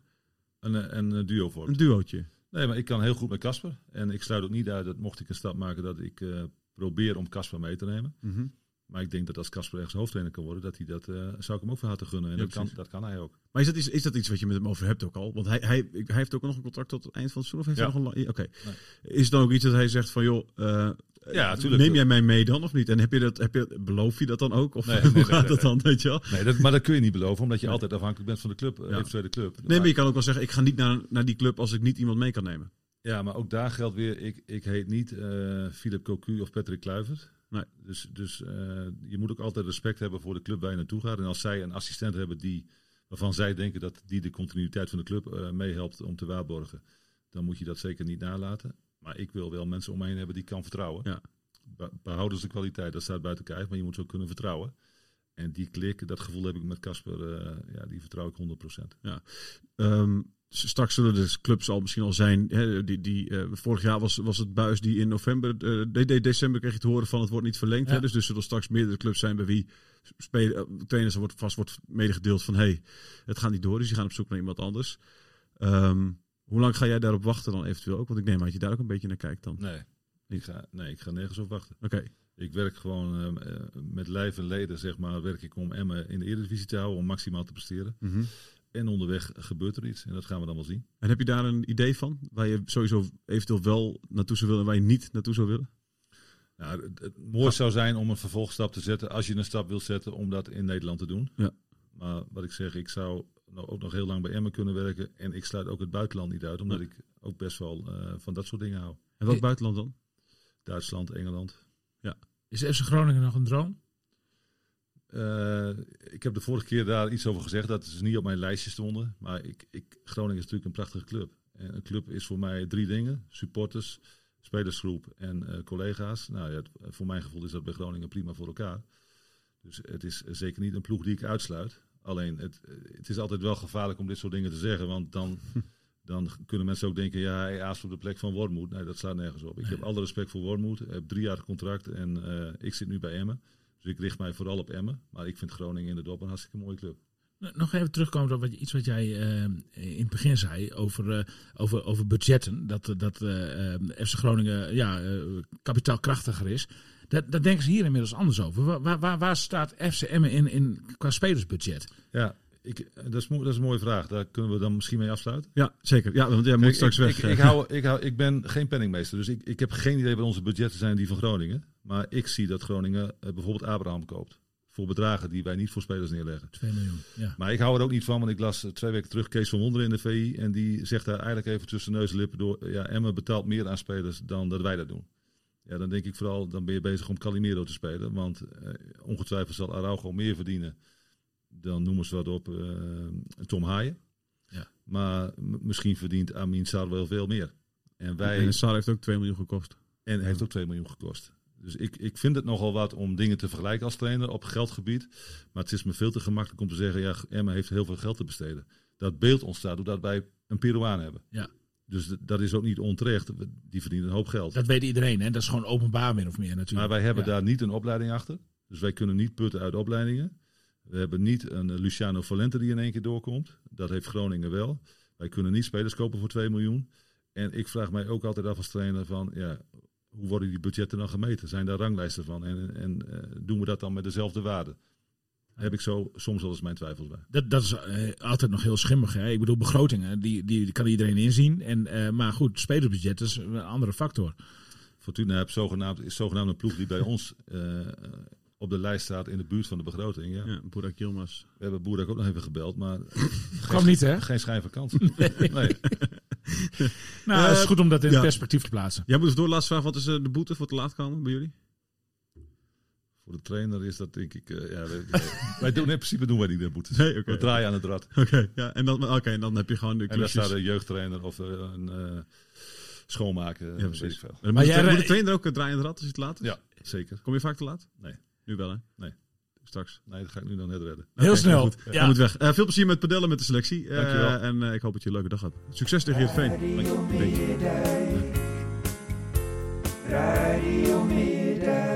Een, een, duo een vormt. duootje. Nee, maar ik kan heel goed met Casper. En ik sluit ook niet uit dat mocht ik een stap maken dat ik eh, probeer om Casper mee te nemen. Mhm. Maar ik denk dat als Casper ergens hoofdtrainer kan worden, dat hij dat eh, zou ik hem ook van harte gunnen. En Ja, dat, kan, dat kan hij ook. Maar is dat, iets, is dat iets wat je met hem over hebt ook al? Want hij, hij, hij heeft ook nog een contract tot het eind van het seizoen? Of heeft Ja. hij nog een Oké. Is het dan ook iets dat hij zegt van, joh, eh, Ja, tuurlijk. neem jij mij mee dan of niet? En heb je dat, heb je, beloof je dat dan ook? Of Nee, hoe nee, gaat nee, dat dan, weet je wel? Nee, dat, maar dat kun je niet beloven, omdat je altijd afhankelijk bent van de club, eh, Ja. eventuele club. Nee, maar je kan ook wel zeggen, ik ga niet naar, naar die club als ik niet iemand mee kan nemen. Ja, maar ook daar geldt weer, ik, ik heet niet eh Philip Cocu of Patrick Kluivert. Nee. Dus, dus eh, je moet ook altijd respect hebben voor de club waar je naartoe gaat. En als zij een assistent hebben die, waarvan zij denken dat die de continuïteit van de club eh, meehelpt om te waarborgen, dan moet je dat zeker niet nalaten. Maar ik wil wel mensen om me heen hebben die ik kan vertrouwen. Ja. Be- Behouden ze de kwaliteit, dat staat buiten kijf, maar je moet ze ook kunnen vertrouwen. En die klik, dat gevoel heb ik met Casper, eh, ja, die vertrouw ik 100%. Ehm, s- straks zullen de clubs al misschien al zijn. Hè, die, die, eh, vorig jaar was, was het buis die in november, eh, de, de- december kreeg je te horen van het wordt niet verlengd. Ja. Hè, dus er zullen straks meerdere clubs zijn bij wie spelen, trainers wordt vast wordt medegedeeld van hey, het gaat niet door. Dus die gaan op zoek naar iemand anders. Ehm, hoe lang ga jij daarop wachten dan eventueel ook? Want ik neem aan dat je daar ook een beetje naar kijkt dan. Nee, ik ga, nee, ik ga nergens op wachten. Oké. Ik werk gewoon eh, eh, met lijf en leden, zeg maar, werk ik om Emmen in de Eredivisie te houden, om maximaal te presteren. Mhm. En onderweg gebeurt er iets en dat gaan we dan wel zien. En heb je daar een idee van? Waar je sowieso eventueel wel naartoe zou willen en waar je niet naartoe zou willen? Nou, het, het mooi zou zijn om een vervolgstap te zetten, als je een stap wilt zetten, om dat in Nederland te doen. Ja. Maar wat ik zeg, ik zou ook nog heel lang bij Emmen kunnen werken. En ik sluit ook het buitenland niet uit, omdat ik ook best wel eh, van dat soort dingen hou. En welk buitenland dan? Duitsland, Engeland. Is FC Groningen nog een droom? Eh, ik heb de vorige keer daar iets over gezegd dat ze niet op mijn lijstje stonden. Maar ik, ik, Groningen is natuurlijk een prachtige club. En een club is voor mij drie dingen: supporters, spelersgroep en eh, collega's. Nou ja, het- voor mijn gevoel is dat bij Groningen prima voor elkaar. Dus het is zeker niet een ploeg die ik uitsluit. Alleen, het, het is altijd wel gevaarlijk om dit soort dingen te zeggen. Want dan, dan kunnen mensen ook denken, ja, hij aast op de plek van Wormoed. Nee, dat slaat nergens op. Ik heb alle respect voor Wormoed. Ik heb drie jaar contract en eh, ik zit nu bij Emmen. Dus ik richt mij vooral op Emmen. Maar ik vind Groningen in de dop een hartstikke mooie club. Nog even terugkomen op wat, iets wat jij eh, in het begin zei over, eh, over, over budgetten. Dat, dat eh, FC Groningen ja, kapitaalkrachtiger is. Dat, daar denken ze hier inmiddels anders over. Waar, waar- waar, staat FC Emmen in, in qua spelersbudget? Ja, ik, dat, is, dat is een mooie vraag. Daar kunnen we dan misschien mee afsluiten. Ja, zeker. Ja, want jij moet straks ik, weg. Ik, ik, hou, ik, hou, ik ben geen penningmeester, dus ik, ik heb geen idee wat onze budgetten zijn die van Groningen. Maar ik zie dat Groningen eh, bijvoorbeeld Abraham koopt. Voor bedragen die wij niet voor spelers neerleggen. 2 miljoen. Ja. Maar ik hou er ook niet van, want ik las eh, twee weken terug Kees van Wonderen in de VI. En die zegt daar eigenlijk even tussen neus en lippen door. Ja, Emma betaalt meer aan spelers dan dat wij dat doen. Ja, dan denk ik vooral, dan ben je bezig om Calimero te spelen. Want eh, ongetwijfeld zal Araujo meer verdienen. Dan noemen ze wat op eh, Tom Haaien. Ja. Maar misschien verdient Amin Sar wel veel meer. En wij... En Sar heeft ook 2 miljoen gekost. En heeft ook 2 miljoen gekost. Dus ik, ik vind het nogal wat om dingen te vergelijken als trainer op geldgebied. Maar het is me veel te gemakkelijk om te zeggen, ja, Emma heeft heel veel geld te besteden. Dat beeld ontstaat doordat wij een Peruaan hebben. Ja. Dus dat is ook niet onterecht. Die verdienen een hoop geld. Dat weet iedereen, hè? Dat is gewoon openbaar min of meer natuurlijk. Maar wij hebben Ja. daar niet een opleiding achter. Dus wij kunnen niet putten uit opleidingen. We hebben niet een eh, Luciano Valente die in één keer doorkomt. Dat heeft Groningen wel. Wij kunnen niet spelers kopen voor 2 miljoen. En ik vraag mij ook altijd af als trainer van, ja, hoe worden die budgetten dan gemeten? Zijn daar ranglijsten van? En, en eh, doen we dat dan met dezelfde waarde? Heb ik zo soms wel eens mijn twijfels bij. Dat, dat is eh, altijd nog heel schimmig. Hè? Ik bedoel, begrotingen, die, die kan iedereen inzien. En, eh, maar goed, spelersbudget is een andere factor. Fortuna heeft zogenaamd, is zogenaamd een ploeg die bij ons eh, op de lijst staat in de buurt van de begroting. Ja. Ja, Burak Yilmaz. We hebben Boerak ook nog even gebeld, maar Kwam niet, hè? geen schijn van kans. nee. Nou, het is goed om dat in ja. perspectief te plaatsen. Jij moet dus door laatste vraag. Wat is de boete voor te laat komen bij jullie? Voor de trainer is dat denk ik. eh, ja, wij, doen in principe doen wij niet de boetes. Nee, oké. We draaien aan het rad. Oké, ja, en dan, oké, en dan heb je gewoon de En daar staat een jeugdtrainer of eh, een eh schoonmaker. Ja, precies. weet ik veel. Maar jij de, moet de trainer ook draaien aan het rad als je het laat is? Ja, zeker. Kom je vaak te laat? Nee. Nu wel, hè? Nee. Straks. Nee, dat ga ik nu dan net redden. Heel snel. goed. Ja. Je moet weg. Eh, veel plezier met padellen met de selectie. Eh, Dankjewel. en eh, ik hoop dat je een leuke dag hebt. Succes tegen je Veen. Radio Meerdijk. Radio Meerdijk.